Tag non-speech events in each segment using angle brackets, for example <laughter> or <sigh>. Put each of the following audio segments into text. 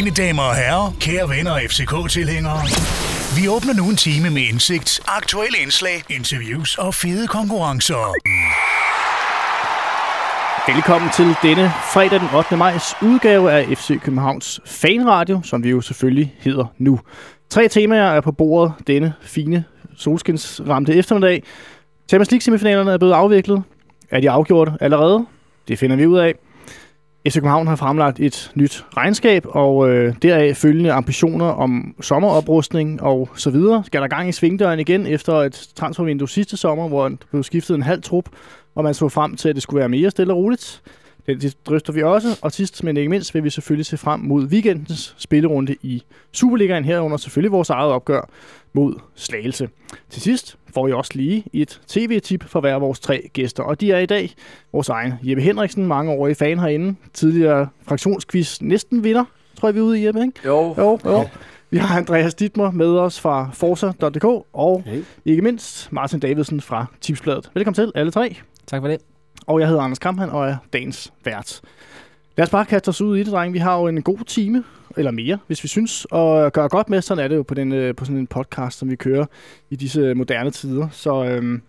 Mine damer og herrer, kære venner og FCK-tilhængere. Vi åbner nu en time med indsigt, aktuelle indslag, interviews og fede konkurrencer. Velkommen til denne fredag den 8. majs udgave af FC Københavns Fanradio, som vi jo selvfølgelig hedder nu. Tre temaer er på bordet denne fine solskinsramte eftermiddag. Champions League semifinalerne er blevet afviklet. Er de afgjort allerede? Det finder vi ud af. FC København har fremlagt et nyt regnskab, og øh, deraf følgende ambitioner om sommeroprustning og så videre. Skal der gang i svingdøren igen efter et transfervindue sidste sommer, hvor der blev skiftet en halv trup, og man så frem til, at det skulle være mere stille og roligt. Det, det drøfter vi også, og sidst men ikke mindst vil vi selvfølgelig se frem mod weekendens spillerunde i Superligaen herunder selvfølgelig vores eget opgør mod Slagelse. Til sidst får I også lige et tv-tip for hver af vores tre gæster, og de er i dag vores egen Jeppe Henriksen, mange år i fan herinde, tidligere fraktionsquiz næsten vinder, tror jeg vi er ude i Jeppe, ikke? Jo. Jo, jo. Vi har Andreas Dittmer med os fra Forza.dk, og Hey. ikke mindst Martin Davidsen fra Tipsbladet. Velkommen til alle tre. Tak for det. Og jeg hedder Anders Kampmann og er dagens vært. Lad os bare kaste os ud i det, drenge. Vi har jo en god time, eller mere, hvis vi synes, og gøre godt med. Sådan er det jo på, den, øh, på sådan en podcast, som vi kører i disse moderne tider. Så øhm,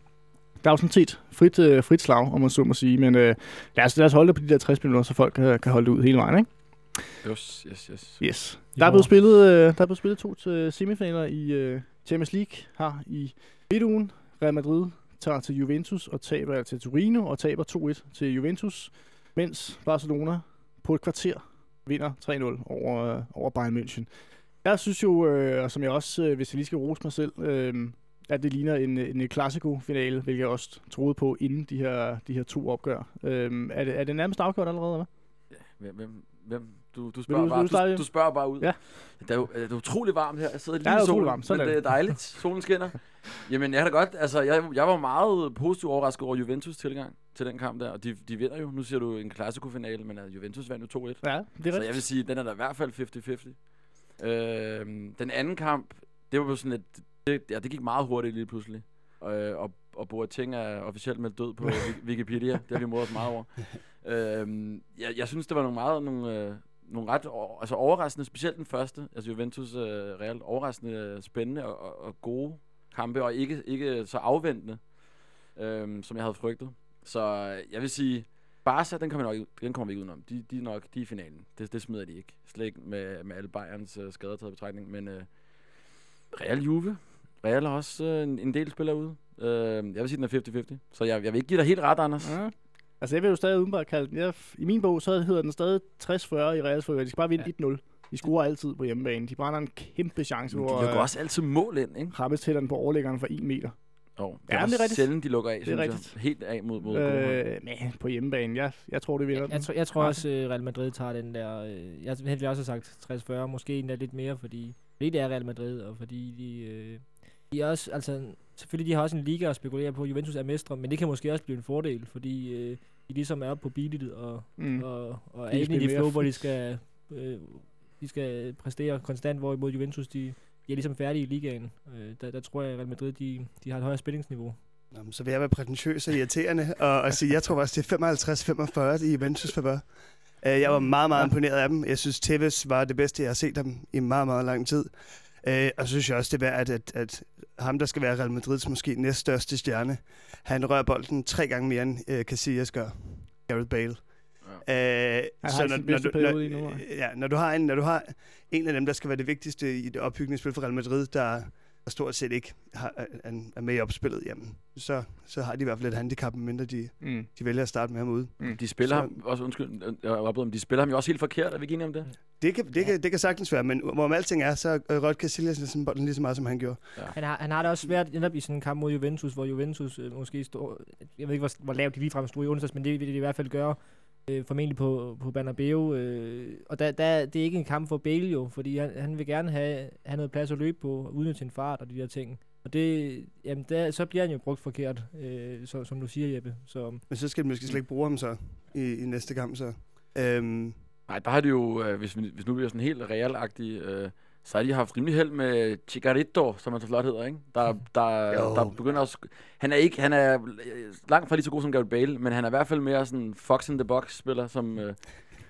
der er jo sådan set frit, øh, frit slag, om man så må sige. Men øh, lad, os, lad os holde det på de der 60 minutter, så folk kan, kan holde det ud hele vejen, ikke? Yes, yes, yes. Yes. Der er blevet spillet, øh, der er blevet spillet to til semifinaler i øh, Champions League her i midtugen. Real Madrid tager til Juventus og taber til Torino og taber 2-1 til Juventus, mens Barcelona på et kvarter vinder 3-0 over, øh, over Bayern München. Jeg synes jo, øh, og som jeg også, øh, hvis jeg lige skal rose mig selv, øh, at det ligner en, øh, en klassiko-finale, hvilket jeg også troede på inden de her, de her to opgør. Øh, er, det, er det nærmest afgjort allerede, eller hvad? Hvem, hvem, hvem? Du, du, spørger du- bare, du du, du spørger bare ud. Ja. Det er jo det er utrolig varmt her. Jeg sidder lige i solen, varmt. Men det er dejligt. Solen skinner. Jamen, jeg kan da godt. Altså, jeg, jeg var meget positivt overrasket over Juventus tilgang til den kamp der. Og de, de vinder jo. Nu siger du en Clasico-finale, men uh, Juventus vandt jo 2-1. Ja, det er Så rigtigt. jeg vil sige, den er da i hvert fald 50-50. Øhm, den anden kamp, det var jo sådan et... Det, ja, det gik meget hurtigt lige pludselig. Øh, og, og Boateng er officielt meldt død på <laughs> Wik- Wikipedia. Det har vi modet os meget over. Øhm, jeg, jeg synes, det var nogle meget... Nogle, øh, nogle ret altså overraskende, specielt den første, altså Juventus øh, reelt overraskende øh, spændende og, og, og gode kampe, og ikke, ikke så afventende, øhm, som jeg havde frygtet. Så øh, jeg vil sige, Barca, den kommer, nok, den kommer vi ikke udenom. De, de, er nok, de er i finalen. Det, det smider de ikke. Slet ikke med, med alle Bayerns øh, skader taget betragtning. Men øh, Real Juve. Real har også øh, en, en del spillere ude. Øh, jeg vil sige, den er 50-50. Så jeg, jeg vil ikke give dig helt ret, Anders. Ja. Altså, jeg vil jo stadig udenbart kalde den. Jeg, I min bog, så hedder den stadig 60-40 i Reals. De skal bare vinde ja. 1-0. De scorer altid på hjemmebane. De brænder en kæmpe chance, Men hvor de lukker øh, også altid mål ind, ikke? Rammes til den på overlæggeren for 1 meter. Jo, det Ja, er, det er rigtigt. sjældent, de lukker af, er synes rigtigt. jeg. Helt af mod, mod øh, men på hjemmebane. Jeg, jeg tror, det vinder Jeg, jeg, tror, jeg tror også, øh, Real Madrid tager den der... Øh, jeg ville også sagt 60-40, måske endda lidt mere, fordi, fordi det er Real Madrid, og fordi de... Øh, de er også, altså, selvfølgelig de har også en liga at spekulere på. Juventus er mestre, men det kan måske også blive en fordel, fordi øh, de ligesom er oppe på beatet og, Mm. og, og er inde i det flow, hvor de skal, øh, de skal præstere konstant, hvorimod Juventus, de, de er ligesom færdige i ligaen. Øh, der, der tror jeg, at Real Madrid, de, de har et højere spændingsniveau. Nå, men så vil jeg være prætentiøs og irriterende og, og sige, jeg tror faktisk, det er 55-45 i Juventus favør. Uh, jeg var meget, meget imponeret af dem. Jeg synes, Tevez var det bedste, jeg har set dem i meget, meget lang tid. Uh, og så synes jeg også, det er værd, at, at, at ham, der skal være Real Madrids måske næststørste stjerne, han rører bolden tre gange mere, end uh, Casillas gør. Gareth Bale. Ja. Øh, bedste periode lige nu, hva'? ja, når du har en, når du har en af dem, der skal være det vigtigste i det opbyggende spil for Real Madrid, der der stort set ikke har, er, er med i opspillet, jamen, så, så har de i hvert fald et handicap, mindre de, Mm. de vælger at starte med ham ude. De spiller Så- ham, også undskyld, jeg oplever, men de spiller ham jo også helt forkert. Er vi ikke enige om det? Det kan, det, kan, det kan sagtens være, men hvorom alting er, så øh, rørte Casillas sådan bolden lige så meget, som han gjorde. Han har, han har det også svært netop i sådan en kamp mod Juventus, hvor Juventus øh, måske står... Jeg ved ikke, hvor, hvor lavt de ligefrem stod i onsdags, men det vil de i hvert fald gøre øh, formentlig på, på Bernabeu. Øh, og der, der, det er ikke en kamp for Bale jo, fordi han, han vil gerne have, have noget plads at løbe på, og udnytte sin fart og de der ting. Og det, jamen der, så bliver han jo brugt forkert, øh, så, som du siger, Jeppe. Så Men så skal de måske slet ikke bruge ham så i, i næste kamp. Så. Øhm, Nej, der har de jo, øh, hvis, vi, hvis nu vi er sådan helt realagtige, øh, så har de haft rimelig held med Chigarito, som han så flot hedder, ikke? Der, <laughs> der, Jo. der begynder også... Han er ikke, han er øh, langt fra lige så god som Gareth Bale, men han er i hvert fald mere sådan fox in the box spiller, som, øh,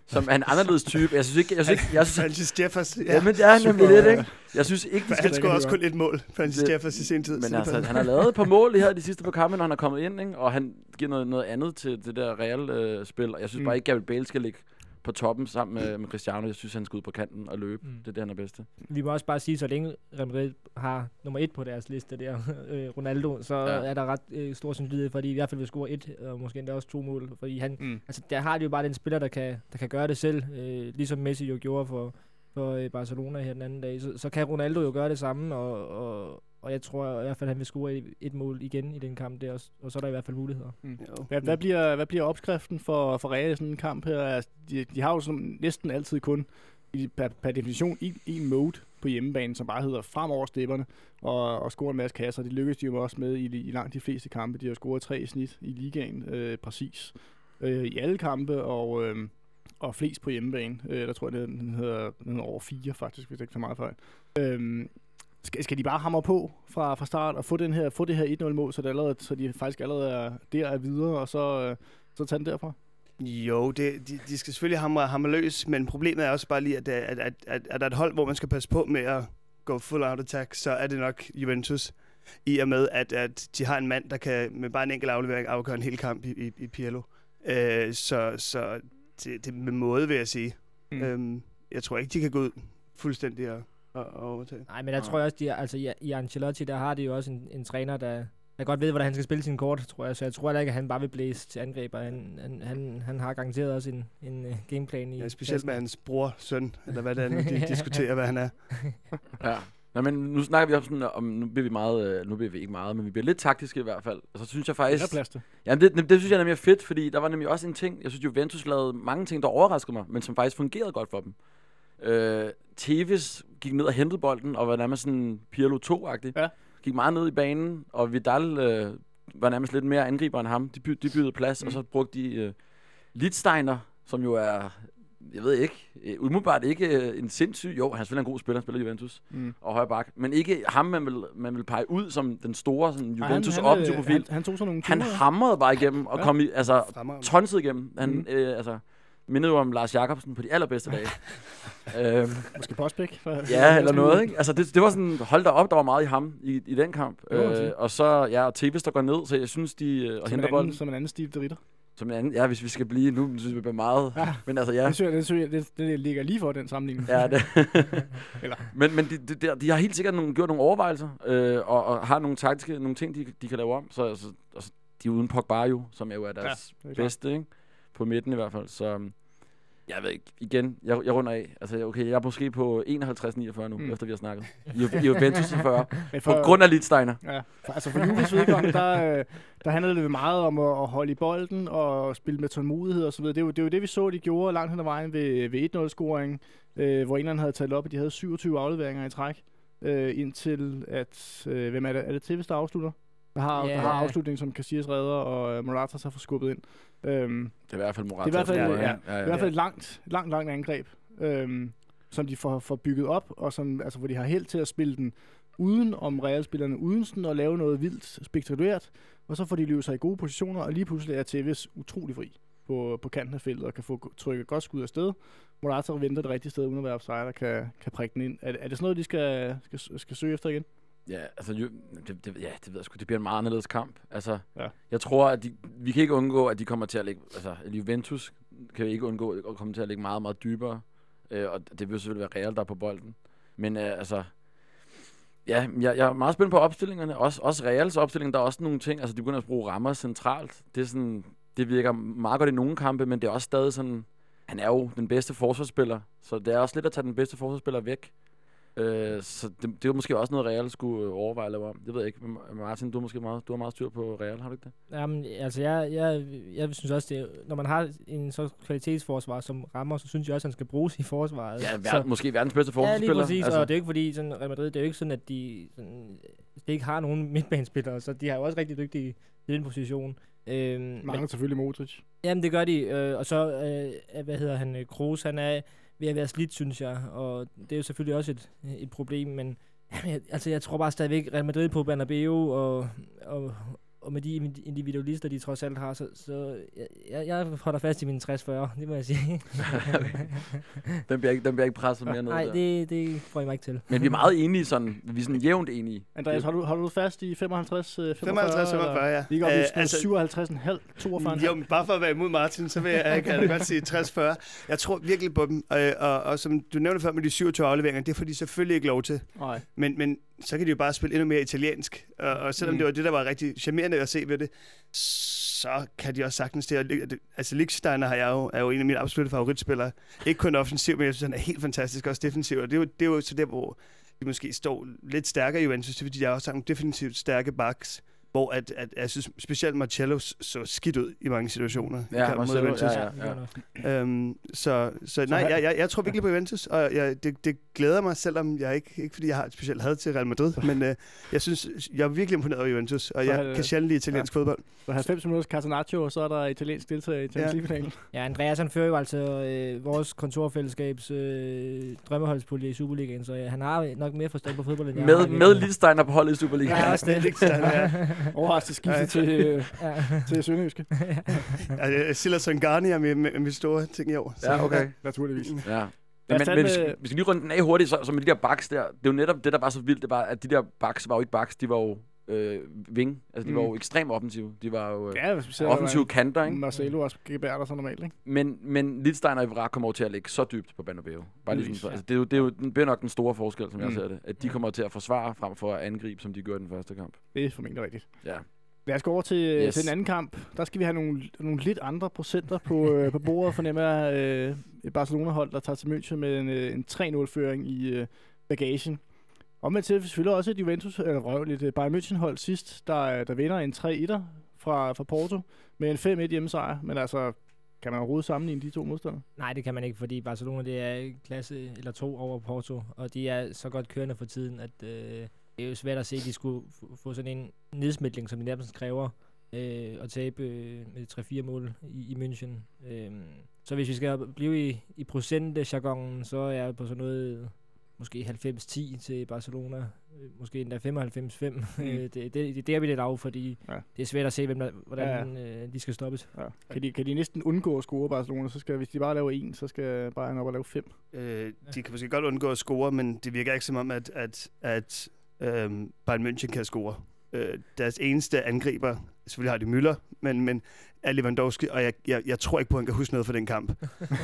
som er en anderledes type. Jeg synes ikke, jeg synes ikke, jeg <laughs> synes, Francis Jeffers. ja, men det er nemlig super, lidt, ikke? Jeg synes ikke, de Han skal scorede også kun et mål, Francis Det- Jeffers i sin tid. Men altså, han har lavet et par mål det her de sidste par kampe, når han er kommet ind, ikke? og han giver noget, noget andet til det der Real-spil. og jeg synes Mm. bare ikke, Gabriel Bale skal ligge på toppen sammen med, med Cristiano. Jeg synes, han skal ud på kanten og løbe. Mm. Det er det, han er bedst til. Vi må også bare sige, så længe Real Madrid har nummer et på deres liste der, <laughs> øh, Ronaldo, så Ja. ja. er der ret øh, stor sandsynlighed for, at de i hvert fald vil score et, og måske endda også to mål. Fordi han, Mm. altså, der har de jo bare den spiller, der kan, der kan gøre det selv, øh, ligesom Messi jo gjorde for, for øh, Barcelona her den anden dag. Så, så kan Ronaldo jo gøre det samme, og, og, og jeg tror i hvert fald, at han vil score et, mål igen i den kamp der, og, og så er der i hvert fald muligheder. Jo. Hvad, hvad, bliver, hvad bliver opskriften for, for Real i sådan en kamp her? Altså, de, de har jo sådan næsten altid kun i, per, per definition en, en mode på hjemmebane, som bare hedder frem over stepperne og, og score en masse kasser. Det lykkedes de jo også med i, i langt de fleste kampe. De har scoret tre i snit i ligaen, øh, præcis. Øh, I alle kampe, og, øh, og flest på hjemmebane. Øh, der tror jeg, den den hedder, den hedder over fire faktisk, hvis jeg ikke tager meget fejl. Øh, skal, skal de bare hamre på fra, fra start og få, den her, få det her 1-0-mål, så, det allerede, så de faktisk allerede er der er videre, og så, øh, så tage den derfra? Jo, det, de, de skal selvfølgelig hamre, hamre løs, men problemet er også bare lige, at, at, at, at, at, at der er et hold, hvor man skal passe på med at gå full out attack, så er det nok Juventus. I og med, at, at de har en mand, der kan med bare en enkelt aflevering afgøre en hel kamp i, i, i Pirlo. Øh, så så det, det er med måde, vil jeg sige. Mm. Øhm, jeg tror ikke, de kan gå ud fuldstændig og, og, og overtage. Nej, men der Nej. tror jeg også, de, altså i, i Ancelotti, der har de jo også en, en træner, der, der godt ved, hvordan han skal spille sin kort, tror jeg. Så jeg tror heller ikke, at han bare vil blæse til angreb, og han, han, han, han har garanteret også en, en uh, gameplan i Ja, specielt kassen. med hans bror, søn, eller hvad det er, de <laughs> diskuterer, hvad han er. <laughs> Ja. Nå, men nu snakker vi om sådan, om, nu bliver vi meget, øh, nu bliver vi ikke meget, men vi bliver lidt taktiske i hvert fald. Og så synes jeg faktisk, der plads til? Jamen, det, det synes jeg nemlig er fedt, fordi der var nemlig også en ting, jeg synes Juventus lavede mange ting, der overraskede mig, men som faktisk fungerede godt for dem. Øh, Tevez gik ned og hentede bolden, og var nærmest sådan Pirlo 2-agtig. Ja. Gik meget ned i banen, og Vidal øh, var nærmest lidt mere angriber end ham. De, by, de byggede plads, mm. og så brugte de øh, Littsteiner, som jo er, jeg ved ikke, øh, umiddelbart ikke øh, en sindssyg, jo, han spiller en god spiller, han spiller i Juventus Mm. og højre bak, men ikke ham, man vil, man vil pege ud som den store sådan, Juventus han, offensiv han, profil. han, han tog sådan nogle Han ture. hamrede bare igennem og Ja. kom i, altså, Fremragende. tonset igennem. Han, mm. øh, altså, mindede jo om Lars Jakobsen på de allerbedste dage. <laughs> øhm, Måske Postbæk. for- ja, eller noget, ikke? Altså, det, det var sådan, hold da op, der var meget i ham i, i den kamp. Man Øh, og så, ja, og Tevez, der går ned, så jeg synes, de øh, henter bolden. som en anden Steve de Ritter. Som en anden, ja, hvis vi skal blive, nu synes jeg, det bliver meget. Ja. Men altså, Ja. ja. Det, synes jeg, det, synes jeg, det, det ligger lige for den sammenligning. Ja, det. <laughs> Eller- men men de, de, de, de, har helt sikkert nogle, gjort nogle overvejelser, øh, og, og, har nogle taktiske, nogle ting, de, de kan lave om. Så altså, altså, de er uden Pogba jo, som jo er deres det er bedste, ikke? På midten i hvert fald. Så jeg ved ikke, igen, jeg, jeg runder af. Altså, okay, jeg er måske på 51-49 nu, Mm. efter vi har snakket. I, I Juventus til <laughs> 40. Men På grund af Littsteiner. Ja, for, altså for Juves vedkommende, der, øh, der handlede det meget om at, at holde i bolden og spille med tålmodighed og så videre. Det er, jo, det er jo det, vi så, de gjorde langt hen ad vejen ved, ved 1-0-scoringen, øh, hvor England havde talt op, at de havde 27 afleveringer i træk, øh, indtil at, øh, hvem er det, er det Tevez, der afslutter? Der har, der har afslutningen, som Casillas redder, og øh, Morata så får skubbet ind. Øhm, Det er i hvert fald Morata. Det er i hvert fald- ja, ja. ja, ja, i hvert fald et langt, langt, langt angreb, øhm, som de får, får bygget op, og som, altså, hvor de har held til at spille den uden om realspillerne, uden sådan at lave noget vildt spektakulært, og så får de løbet sig i gode positioner, og lige pludselig er Tevez utrolig fri på, på kanten af feltet, og kan få trykket godt skud afsted. Morata venter det rigtige sted, uden at være offside, og kan, kan prikke den ind. Er, er det sådan noget, de skal, skal, skal søge efter igen? Ja, altså, jo, det, det, ja, det ved jeg sgu. Det bliver en meget anderledes kamp. Altså, Ja. jeg tror, at de, vi kan ikke undgå, at de kommer til at ligge... Altså, Juventus kan ikke undgå at komme til at ligge meget, meget dybere. Øh, og det vil selvfølgelig være Real, der er på bolden. Men øh, altså... Ja, jeg, jeg er meget spændt på opstillingerne. Også, også Reals opstilling, der er også nogle ting... Altså, de begynder at bruge rammer centralt. Det er sådan... Det virker meget godt i nogle kampe, men det er også stadig sådan... Han er jo den bedste forsvarsspiller, så det er også lidt at tage den bedste forsvarsspiller væk. Øh, så det, det er måske også noget, Real skulle øh, overveje at lave om. Det ved jeg ikke. Men Martin, du har måske meget, du har meget styr på Real, har du ikke det? Jamen, altså, jeg, jeg, jeg synes også, det er, når man har en så kvalitetsforsvar som rammer, så synes jeg også, at han skal bruges i forsvaret. Ja, så, ver- måske verdens bedste ja, lige forsvarsspiller. præcis, altså. og det er jo ikke fordi, sådan, Real Madrid, det er jo ikke sådan, at de, sådan, de ikke har nogen midtbanespillere, så de har jo også rigtig dygtige i den position. Øhm, Mangler men, selvfølgelig Modric. jamen, det gør de, øh, og så, øh, hvad hedder han, øh, Kroos, han er ved at være slidt, synes jeg, og det er jo selvfølgelig også et, et problem, men jamen, <laughs> jeg, altså, jeg tror bare stadigvæk, Real Madrid på Bernabeu, og, og, og med de individualister, de trods alt har, så, så jeg, jeg holder fast i min 60-40, det må jeg sige. <laughs> den, bliver ikke, den bliver ikke presset mere ned Nej, der. det, det får jeg mig ikke til. Men vi er meget enige sådan, vi er sådan jævnt enige. Andreas, har du, har du fast i 55, øh, 45? 55, 45, ja. Vi går op i Øh, sådan altså- 57,5, 42,5. Jo, men bare for at være imod Martin, så vil jeg, jeg kan da godt sige 60-40. Jeg tror virkelig på dem, og, og, og som du nævnte før med de 27 afleveringer, det får de selvfølgelig ikke lov til. Nej. Men, men så kan de jo bare spille endnu mere italiensk. Og, og selvom Mm. det var det, der var rigtig charmerende at se ved det, så kan de også sagtens det. Og Altså, Lichsteiner har jeg jo, er jo en af mine absolutte favoritspillere. Ikke kun offensiv, men jeg synes, han er helt fantastisk, også defensiv. Og det er jo, det er jo så der, hvor de måske står lidt stærkere i Juventus, fordi de har også nogle defensivt stærke backs. Hvor at, at, jeg synes, specielt Marcello så skidt ud i mange situationer. i Ja, mod Marcelo, Juventus. ja, ja. ja. Øhm, så, så nej, jeg, jeg, jeg tror virkelig på Juventus, og jeg, det, det glæder mig, selvom jeg ikke, ikke fordi jeg har et specielt had til Real Madrid, men øh, jeg synes, jeg er virkelig imponeret over Juventus, og jeg kan sjældent lide italiensk ja. fodbold. Så 90 minutters Casanaccio, og så er der italiensk deltager i Champions Ja. League-finalen. Ja, Andreas han fører jo altså øh, vores kontorfællesskabs øh, drømmeholdspulje i Superligaen, så ja, han har nok mere forstand på fodbold, end jeg. Med, med. Liedsteiner på holdet i Superligaen. Ja, også det. ja. <laughs> <laughs> Overraskende skifte Ja. til, øh, ja. til Sønderjyske. <laughs> Altså, Silas Sangani er mit, mit store ting i år. Så, Ja, okay. Naturligvis. Ja. Lad Men, men, vi, skal, vi skal lige runde den af hurtigt, så, så med de der backs der. Det er jo netop det, der var så vildt, det var, at de der backs var jo ikke backs, de var jo øh, wing. Altså, de Mm. var jo ekstremt offensive. De var jo øh, Ja, offensive kanter, ikke? Marcelo også gebærder sig normalt, ikke? Men, men Liedsteiner og Evra kommer over til at ligge så dybt på Banabeo. Bare lige sådan, ja. altså, det, er jo, det, er jo, det bliver nok den store forskel, som jeg Mm. ser det. At de kommer til at forsvare frem for at angribe, som de gjorde i den første kamp. Det er formentlig rigtigt. Ja. Lad os gå over til, yes. Yes. til den anden kamp. Der skal vi have nogle, nogle lidt andre procenter på, øh, på bordet, fornemmer jeg. Øh, et Barcelona-hold, der tager til München med en, øh, en 3-0-føring i øh, bagagen. Omvendt til selvfølgelig også et Juventus, eller røvligt et øh, Bayern München-hold sidst, der, øh, der vinder en 3-1'er fra, fra Porto med en 5-1 hjemmesejr. Men altså, kan man overhovedet sammenligne de to modstandere? Nej, det kan man ikke, fordi Barcelona det er klasse eller to over Porto, og de er så godt kørende for tiden, at øh, det er jo svært at se, at de skulle få sådan en nedsmidling, som de nærmest kræver, øh, og tabe øh, med 3-4 mål i, i München. Øh, så hvis vi skal blive i, i procentjargonen, så er jeg på sådan noget måske 90-10 til Barcelona, øh, måske endda 95-5. Mm. <laughs> det, det, det, det er vi lidt af, fordi Ja. det er svært at se, hvem der, hvordan Ja, øh, de skal stoppes. Ja. Kan, de, kan de næsten undgå at score Barcelona, så skal, hvis de bare laver en, så skal Bayern op og lave fem. Øh, de kan måske godt undgå at score, men det virker ikke som om, at, at, at øhm, Bayern München kan score. Øh, deres eneste angriber, selvfølgelig har de Müller, men, men er Lewandowski, og jeg, jeg, jeg tror ikke på, at han kan huske noget fra den kamp.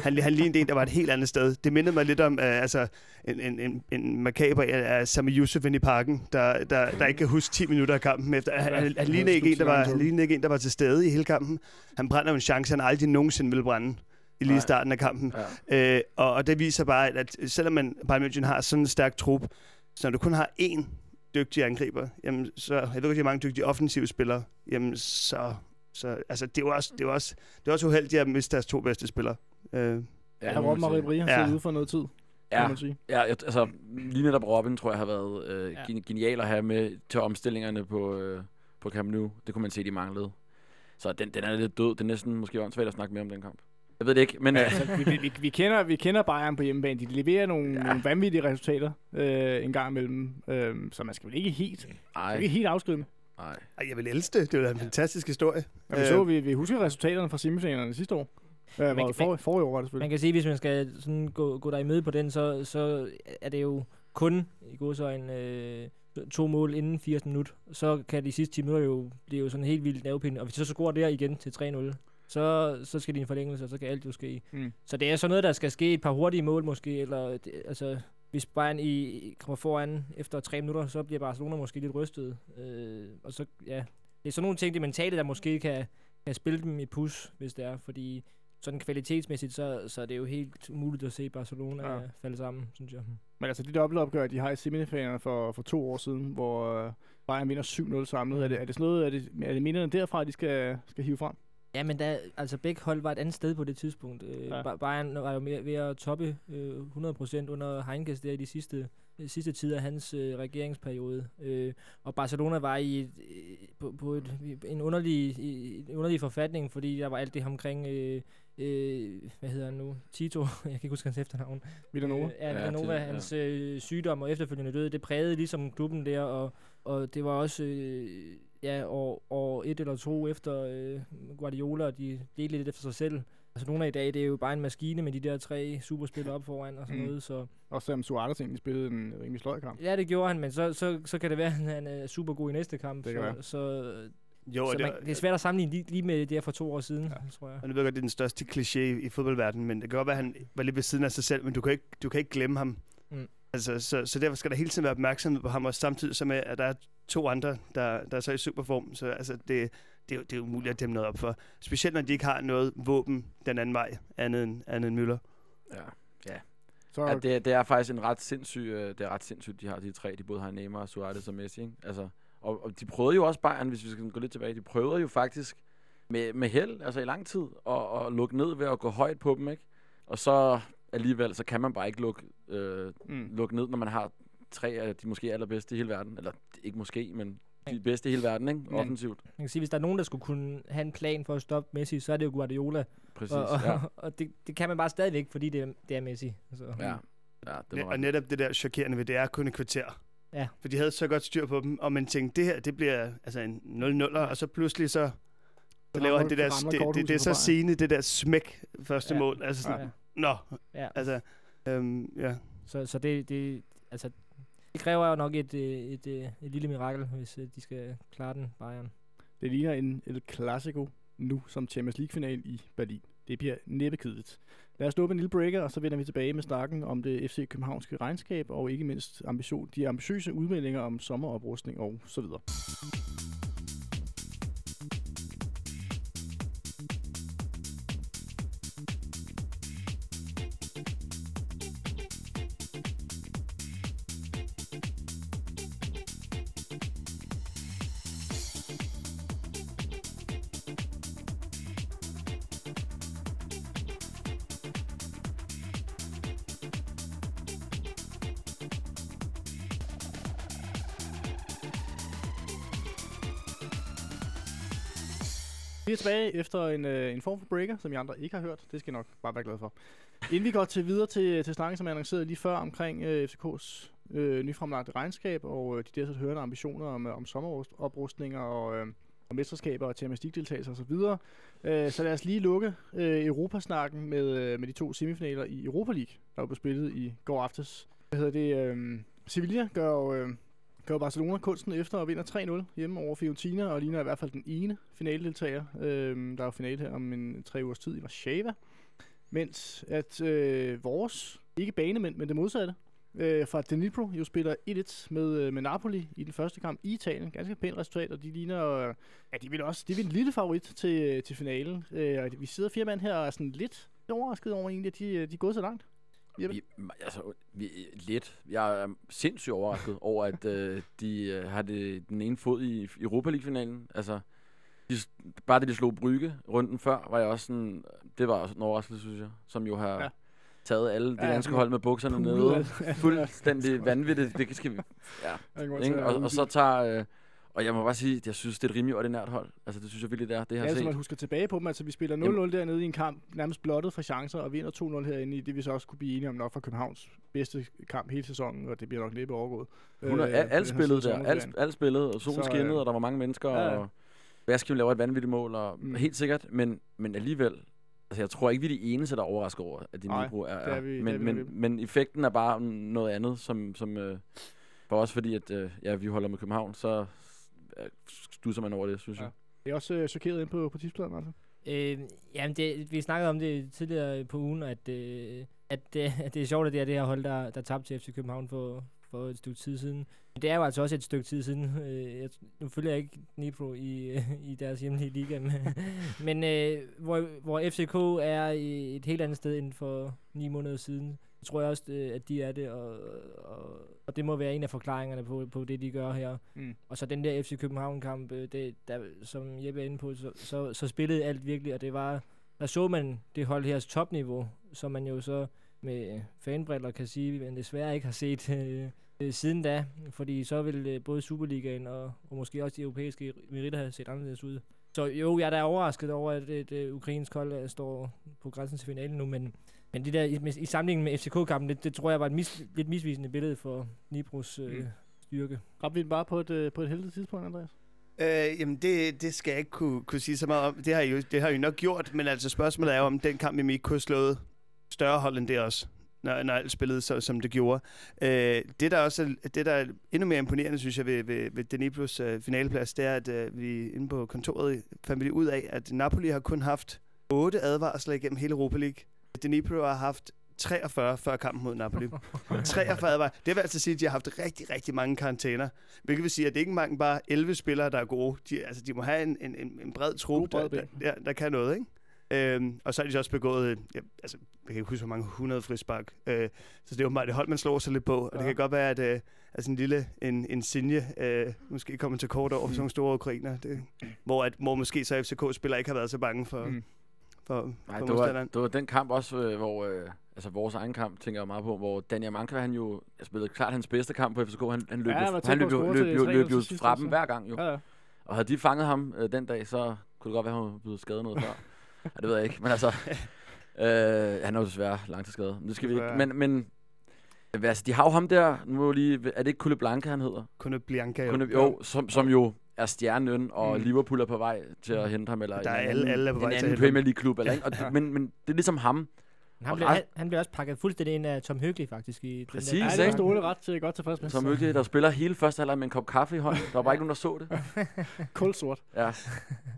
Han, han lignede en, der var et helt andet sted. Det mindede mig lidt om uh, altså, en, en, en, en makaber af Sami Yusuf inde i parken, der, der, der ikke kan huske 10 minutter af kampen efter. Han, han, han, lignede ikke en, der var, han lignede ikke en, der var til stede i hele kampen. Han brænder en chance, han aldrig nogensinde ville brænde i lige starten af kampen. Ja. Øh, og, og det viser bare, at, at selvom man Bayern München har sådan en stærk trup, så når du kun har én dygtig angriber, jamen så, jeg ved ikke, hvor mange dygtige offensive spillere, jamen så, så altså det er jo også, det er jo også, det er også uheldigt at miste deres to bedste spillere. Øh, Ja, ja Robben og. Ribéry har Ja. ude for noget tid, kan Ja, man sige. ja jeg, altså lige netop Robin, tror jeg, har været øh, Ja. ja. genial at have med til omstillingerne på, øh, på Camp Nou. Det kunne man se, de manglede. Så den, den er lidt død. Det er næsten måske åndssvagt at snakke mere om den kamp. Jeg ved det ikke, men... Øh, Altså, vi, vi, vi, kender, vi kender Bayern på hjemmebane. De leverer nogle, ja. Ja. nogle vanvittige resultater øh, en gang imellem. Øh, så man skal vel ikke helt, ikke helt afskrive dem. Nej. ej, jeg vil elske det. Det er jo da en fantastisk historie. Ja, vi, så, vi, vi husker resultaterne fra semifinalerne sidste år. Øh, hvor, kan- for, forrige år var det Man selvfølgelig. kan sige, hvis man skal sådan gå, gå der i møde på den, så, så er det jo kun i god så en øh, to mål inden 80 minut. Så kan de sidste 10 minutter jo blive jo sådan helt vildt nervepinde. Og hvis de så scorer der igen til 3-0, så, så skal de i en forlængelse, og så kan alt jo ske. Mm. Så det er sådan noget, der skal ske et par hurtige mål måske, eller det, altså hvis Bayern i, kommer foran efter tre minutter, så bliver Barcelona måske lidt rystet. Øh, og så, ja, det er sådan nogle ting, det mentale, der måske kan, kan spille dem i pus, hvis det er, fordi sådan kvalitetsmæssigt, så, så er det jo helt umuligt at se Barcelona Ja. ja. falde sammen, synes jeg. Men altså, det dobbeltopgør, de har i semifinalerne for, for to år siden, hvor øh, Bayern vinder 7-0 samlet. Er det, er det sådan noget, er det, er det minderne derfra, de skal, skal hive frem? Ja, men der, altså begge hold var et andet sted på det tidspunkt. Øh, Ja. Bayern var jo mere, ved at toppe øh, 100% under Heinkes der i de sidste, øh, sidste tid af hans øh, regeringsperiode. Øh, og Barcelona var i et, øh, på, på et, en, underlig, i, en underlig forfatning, fordi der var alt det omkring, øh, øh, hvad hedder han nu, Tito, <laughs> jeg kan ikke huske hans efternavn. Villanova? Øh, ja, Villanova, ja. hans øh, sygdom og efterfølgende død, det prægede ligesom klubben der, og, og det var også øh, ja, år, år et eller to efter øh, Guardiola, og de delte lidt efter sig selv. Altså nogle af i dag, det er jo bare en maskine med de der tre superspillere op foran og sådan Mm. noget, så Også selvom Suarez egentlig spillede en rimelig sløj kamp. ja, det gjorde han, men så, så, så kan det være, at han er super god i næste kamp. Det kan så, være. så, Jo, så og det, man, det er svært at sammenligne lige, lige med det her for to år siden, ja. tror jeg. Og nu ved jeg godt, det er den største kliché i, i fodboldverdenen, men det kan godt være, at han var lidt ved siden af sig selv, men du kan ikke, du kan ikke glemme ham. Mm. Altså, så, så derfor skal der hele tiden være opmærksomhed på ham, og samtidig så med, at der er to andre, der, der er så i superform. Så altså, det, det, er, jo- det er umuligt at dæmme noget op for. Specielt når de ikke har noget våben den anden vej, andet end, andet end Müller. Ja. Så Ja, det, er- det er faktisk en ret sindssyg, øh, det er ret sindssygt, de har de tre. De både har Neymar, Suarez og Messi, ikke? Altså, og, og de prøvede jo også Bayern, hvis vi skal gå lidt tilbage, de prøvede jo faktisk med, med held, altså i lang tid, og, og lukke ned ved at gå højt på dem, ikke? Og så alligevel, så kan man bare ikke lukke, øh, mm. lukke ned, når man har tre af de måske allerbedste i hele verden. Eller ikke måske, men de bedste i hele verden, ikke? Offensivt. Man kan sige, hvis der er nogen, der skulle kunne have en plan for at stoppe Messi, så er det jo Guardiola. Præcis, og og, ja. <laughs> og det, det kan man bare stadigvæk, fordi det er, det er Messi. Så. Ja, ja det og netop det der chokerende ved, det er kun et kvarter. Ja. For de havde så godt styr på dem, og man tænkte, det her, det bliver altså en 0-0'er, og så pludselig så, så laver han det der, det, det, det er så scene, det der smæk første Ja. mål. Altså sådan, Ja. nå, Ja. altså, øhm, ja. Så, så det, det, altså, det kræver jo nok et, øh, et, et, et lille mirakel, hvis øh, de skal klare den, Bayern. Det ligner en El Clasico nu som Champions League-final i Berlin. Det bliver næppe kedeligt. Lad os sluppe en lille breaker, og så vender vi tilbage med snakken om det FC Københavnske regnskab, og ikke mindst ambition, de ambitiøse udmeldinger om sommeroprustning og så videre. Vi er tilbage efter en, øh, en form for breaker, som I andre ikke har hørt. Det skal I nok bare være glade for. Inden vi går til videre til, til snakken, som jeg annoncerede lige før omkring øh, FCK's øh, nyfremlagte regnskab og øh, de der så hørende ambitioner om, øh, om sommeroprustninger og, øh, og mesterskaber og Champions League-deltagelser osv. Øh, så lad os lige lukke øh, Europasnakken med, øh, med de to semifinaler i Europa League, der blev spillet i går aftes. Hvad hedder det? Øh, Sevilla gør jo... Øh, gør Barcelona kunsten efter og vinder 3-0 hjemme over Fiorentina, og ligner i hvert fald den ene finaledeltager. Øh, der er jo finale her om en tre ugers tid i Warszawa. Mens at øh, vores, ikke banemænd, men det modsatte, øh, fra Dnipro jo spiller 1-1 med, øh, med Napoli i den første kamp i Italien. Ganske pænt resultat, og de ligner, øh, ja, de vil også, de vil en lille favorit til, øh, til finalen. Øh, og vi sidder fire mand her og er sådan lidt overrasket over egentlig, at de, øh, de er gået så langt. Jeppe? Vi, altså, vi, lidt. Jeg er sindssygt overrasket <laughs> over, at øh, de øh, har det, den ene fod i Europa League-finalen. Altså, de, bare det, de slog Brygge runden før, var jeg også sådan... Det var også en overraskelse, synes jeg. Som jo har Ja. taget alle de Ja, danske hold med bukserne Pulet nede. <laughs> Fuldstændig vanvittigt. Det skal vi... Ja. Og, og så tager... Øh, og jeg må bare sige, at jeg synes, det er et rimelig ordinært hold. Altså, det synes jeg virkelig, det er. Det har Ja, jeg altså set. man husker tilbage på dem. Altså, vi spiller 0-0 dernede i en kamp, nærmest blottet for chancer, og vinder 2-0 herinde i det, vi så også kunne blive enige om nok for Københavns bedste kamp hele sæsonen, og det bliver nok næppe overgået. Hun har Øh, alt, spillet der. Alt, alt spillet, og solen Så, skinnede, øh, og der var mange mennesker, ja, og Baskim laver et vanvittigt mål, og Mm. helt sikkert, men, men alligevel, altså jeg tror ikke, vi er de eneste, der er overrasket over, at de Nibro er, det er vi- det er men, vi men, men effekten er bare noget andet, som, som øh, for os, fordi at, øh, ja, vi holder med København, så øh, stusser man over det, synes Ja. jeg. Jeg er også øh, chokeret ind på, på tipspladen, altså. Øh, jamen, det, vi snakkede om det tidligere på ugen, at, øh, at, det, at <laughs> det er sjovt, at det er det her hold, der, der tabte til FC København for, for et stykke tid siden. Men det er jo altså også et stykke tid siden. <laughs> Øh, jeg, nu følger jeg ikke Nipro i, øh, <laughs> i deres hjemlige liga, men, men øh, hvor, hvor FCK er i et helt andet sted end for ni måneder siden, tror jeg også, øh, at de er det, og, og, og det må være en af forklaringerne på, på det, de gør her. Mm. Og så den der FC København-kamp, øh, det, der, som Jeppe er inde på, så, så, så spillede alt virkelig, og det var, der så man det hold her topniveau, som man jo så med fanbriller kan sige, men desværre ikke har set <laughs> øh, siden da, fordi så vil øh, både Superligaen og, og måske også de europæiske meritter have set anderledes ud. Så jo, jeg er da overrasket over, at et øh, ukrainsk hold står på grænsen til finalen nu, men, men det der i, med, i sammenligning med FCK-kampen, det, det tror jeg var et mis, lidt misvisende billede for Nibros øh, Mm. styrke. Ramte vi den bare på et, øh, på et heldigt tidspunkt, Andreas? Øh, jamen, det, det skal jeg ikke kunne, kunne sige så meget om. Det har, I jo, det har I jo nok gjort, men altså spørgsmålet er jo, om den kamp, I ikke kunne have slået større hold end det også, når, når alt spillede, så, som det gjorde. Øh, det, der også er, det, der er endnu mere imponerende, synes jeg, ved, ved, ved Daniblos øh, finaleplads, det er, at øh, vi inde på kontoret fandt vi ud af, at Napoli har kun haft otte advarsler igennem hele Europa League. Danibro har haft 43 før kampen mod Napoli. <laughs> 43 advarsler. Det vil altså sige, at de har haft rigtig, rigtig mange karantæner. Hvilket vil sige, at det ikke mange bare 11 spillere, der er gode. De, altså, de må have en, en, en, bred trup, der, der, der, der kan noget, ikke? Øhm, og så har de så også begået, ja, altså, jeg kan ikke huske, hvor mange 100 frispark. Øh, så det er jo meget det hold, man slår sig lidt på. Og ja. det kan godt være, at øh, altså en lille en, en Sinje øh, måske kommer til kort over mm. sådan nogle store ukrainer. Det, hvor, at, hvor måske så FCK-spillere ikke har været så bange for, mm. For, Nej, for det var, det var den kamp også, øh, hvor... Øh, altså vores egen kamp, tænker jeg meget på, hvor Daniel Manka, han jo spillede klart hans bedste kamp på FCK. Han, han løb, Ja, jo- han løb, jo, løb, til jo, 3-0 løb jo til sidst fra dem hver gang jo. Ja, ja. Og havde de fanget ham øh, den dag, så kunne det godt være, at han var blevet skadet noget før. ja, det ved jeg ikke, men altså... <laughs> øh, han er jo desværre langtidsskadet. Men det skal vi ikke. Men, men altså, de har jo ham der, nu jeg lige, er det ikke Kulle Blanca, han hedder? Kun Bianca jo. Jo, jo som, som jo er stjernen, og Mm. Liverpool er på vej til at hente ham, eller Der er en alle- anden, alle er på vej en anden. Premier League-klub. Eller? Og, Ja. men, men det er ligesom ham. Han blev, han, han blev også pakket fuldstændig ind af Tom Høgli, faktisk. I den Præcis, der- Ja, det ikke? Ståle ret til godt tilfreds med. Som Møgge, der spiller hele første halvleg med en kop kaffe i hånden. Der var bare ikke nogen, der så det. <laughs> Kulsort. Ja.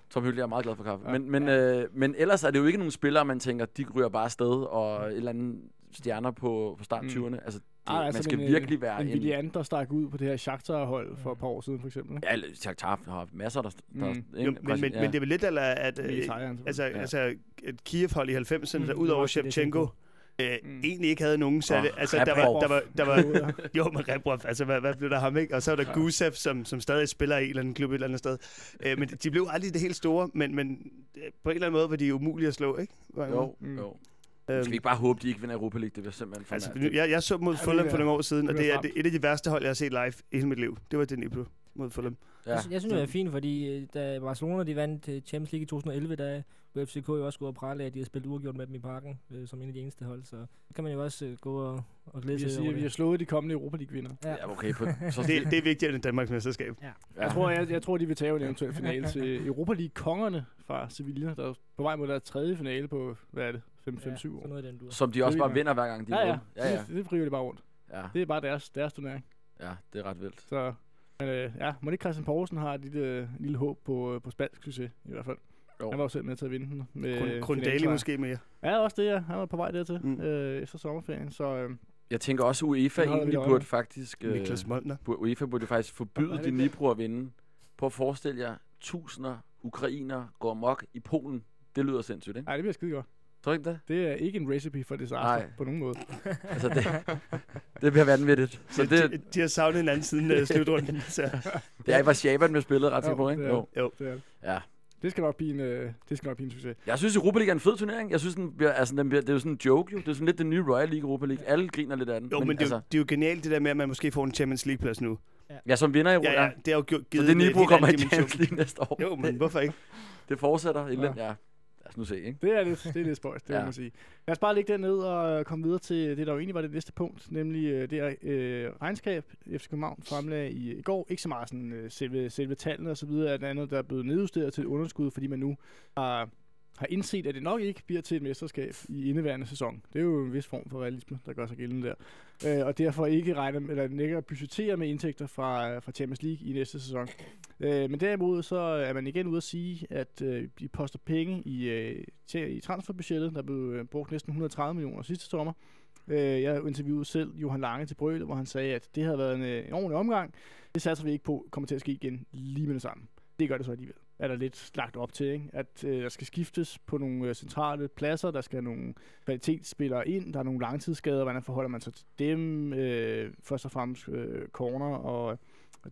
Tom Hyggelig er meget glad for kaffe. Ja. Men, men, øh, men ellers er det jo ikke nogen spillere, man tænker, de ryger bare afsted og et eller andet stjerner på, på start Mm. 20'erne. Altså, det, Ej, man altså, skal men, øh, virkelig være En en... Willian, der stak ud på det her Shakhtar-hold for et par år siden, for eksempel. Ja, Shakhtar har masser, der... der Mm. Jo, men, men, ja. men det er vel lidt, eller at... Øh, altså, Ja. altså et Kiev-hold i 90'erne, Mm, der ud over Shevchenko, øh, Mm. egentlig ikke havde nogen særlig... Og altså, der var, der var, der var, var... jo, med Rebrov, altså, hvad, hvad blev der ham, ikke? Og så var der Ja. Gusev, som, som stadig spiller i en eller anden klub et eller andet sted. Øh, men de blev aldrig det helt store, men, men på en eller anden måde var de umulige at slå, ikke? Jo, Mm. jo. Øhm, Skal vi ikke bare håbe, de ikke vinder Europa League? Det bliver simpelthen for Altså, mærkeligt. jeg, jeg så mod Ja, Fulham for nogle år siden, og det er det, et af de værste hold, jeg har set live i hele mit liv. Det var det Nibro mod Fulham. Ja. Jeg, jeg synes, det er fint, fordi øh, da Barcelona de vandt øh, Champions League i 2011, der kunne FCK jo også gå og prale af, at de har spillet uafgjort med dem i parken, øh, som en af de eneste hold. Så kan man jo også øh, gå og, og glæde Vi sig over at vi har slået de kommende Europa League-vinder. Ja. Ja, okay. På, <laughs> så Det, det er vigtigere end Danmarks mesterskab. ja. Jeg tror, jeg, jeg tror, de vil tage en eventuel finale til <laughs> Europa League-kongerne fra Sevilla, der er på vej mod deres tredje finale på, hvad er det, 5-5-7 Ja, år. sådan noget den dur. Som de også bare vinder hver gang, de Ja, er ja. ja, ja. Det, det driver de bare rundt. ja. Det er bare deres, deres turnering. Ja, det er ret vildt. Så, men øh, ja, må ikke Christian Poulsen har et lille, lille håb på, øh, på spansk succes, i hvert fald. Jo. Han var jo selv med til at vinde den. Med Grund- Grundali måske mere. Ja, også det, ja. Han var på vej dertil Mm. øh, efter sommerferien. Så øh, Jeg tænker også, UEFA egentlig burde faktisk... Øh, Niklas Moltner. burde- UEFA burde faktisk Ja, forbyde er det de ikke det? Nipro at vinde. Prøv at forestille jer, tusinder ukrainer går mok i Polen. Det lyder sindssygt, ikke? ej, det bliver skide godt. Tror du ikke det? Det er ikke en recipe for disaster Nej. på nogen måde. <laughs> Altså, det, det bliver vanvittigt. Så Så de, det, de har savnet hinanden siden uh, slutrunden. <laughs> Så. det er Warszawa med spillet ret til på, ikke? det er Jo. Jo. Det, er det. Ja. det skal nok blive en, øh, det skal nok blive en succes. Jeg synes, Europa League er en fed turnering. Jeg synes, den bliver, altså, den bliver, det er jo sådan en joke, jo. Det er sådan lidt den nye Royal League Europa League. Alle griner lidt af den. Jo, men, men det, er altså, jo, det er jo genialt det der med, at man måske får en Champions League-plads nu. ja, som vinder i Europa. Ja, ja, det har jo gjort, Så givet det helt kommer i anden. Champions League næste år. Jo, men hvorfor ikke? Det fortsætter i Ja. ja. Lad os nu se, ikke? Det er lidt, det er lidt spøjst, det <laughs> ja. Må man sige. Lad os bare lægge den ned og komme videre til det, der jo egentlig var det næste punkt, nemlig øh, det øh, regnskab, FC København fremlagde i, i går. Ikke så meget sådan, øh, selve, selve tallene og så videre, at andet, der er blevet nedjusteret til underskud, fordi man nu har, har indset, at det nok ikke bliver til et mesterskab i indeværende sæson. Det er jo en vis form for realisme, der gør sig gældende der. Øh, og derfor ikke regner, med- eller ikke budgetere med indtægter fra, øh, fra Champions League i næste sæson. Øh, men derimod så er man igen ude at sige, at øh, de poster penge i, øh, til, i transferbudgettet. Der blev øh, brugt næsten 130 millioner sidste sommer. Øh, jeg interviewede selv Johan Lange til Brøle, hvor han sagde, at det havde været en, øh, en ordentlig omgang. Det satser vi ikke på kommer til at ske igen lige med det samme. Det gør det så alligevel. Er der lidt lagt op til, ikke? at øh, der skal skiftes på nogle øh, centrale pladser, der skal nogle kvalitetsspillere ind, der er nogle langtidsskader, hvordan forholder man sig til dem? Øh, først og fremmest øh, corner og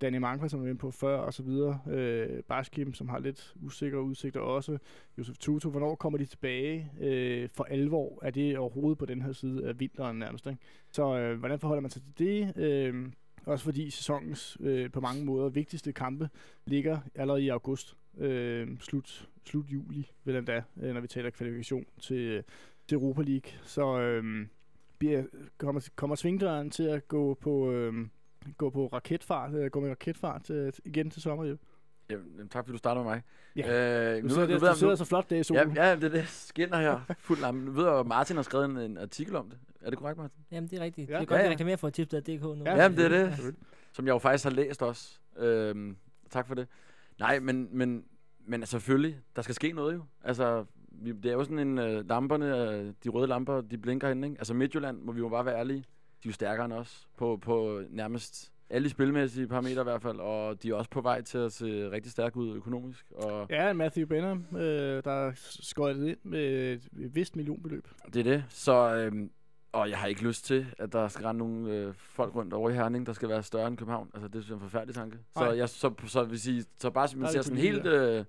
Danny Mankra, som vi var inde på før, og så videre. Øh, Baskim, som har lidt usikre udsigter også. Josef Tutu, hvornår kommer de tilbage øh, for alvor? Er det overhovedet på den her side af vinteren nærmest? Ikke? Så øh, hvordan forholder man sig til det? Øh, også fordi sæsonens øh, på mange måder vigtigste kampe ligger allerede i august. Øh, slut, slut juli, vel endda, øh, når vi taler kvalifikation til, til Europa League. Så øh, bliver, kommer, kommer svingdøren til at gå på... Øh, gå på raketfart, øh, gå med raketfart øh, igen til sommer, jo. Jamen, tak fordi du starter med mig. Ja. Øh, Du sidder, ved du sidder så flot der i ja, solen. ja, det er det. Skinner her. Fuld lampe. Nu ved jeg, at Martin har skrevet en, en artikel om det. Er det korrekt, Martin? Jamen, det er rigtigt. Ja. Ja. Det er godt, Ja, at ja. reklamere for tipsblad.dk nu. Ja, Ja, men det er det. Som jeg jo faktisk har læst også. Øhm, tak for det. Nej, men, men, men selvfølgelig, der skal ske noget jo. Altså, vi, det er jo sådan en, øh, lamperne, øh, de røde lamper, de blinker hen, ikke? Altså Midtjylland, må vi jo bare være ærlige, de er jo stærkere end os på, på nærmest alle spilmæssige parametre i hvert fald, og de er også på vej til at se rigtig stærke ud økonomisk. Og Ja, Matthew Benham, øh, der skøjt det ind med et vist millionbeløb. det er det. Så, øhm, og jeg har ikke lyst til, at der skal rende nogle øh, folk rundt over i Herning, der skal være større end København. Altså, det er en forfærdelig tanke. Så, jeg, så, så, vil sige, så bare hvis man er ser sådan helt øh,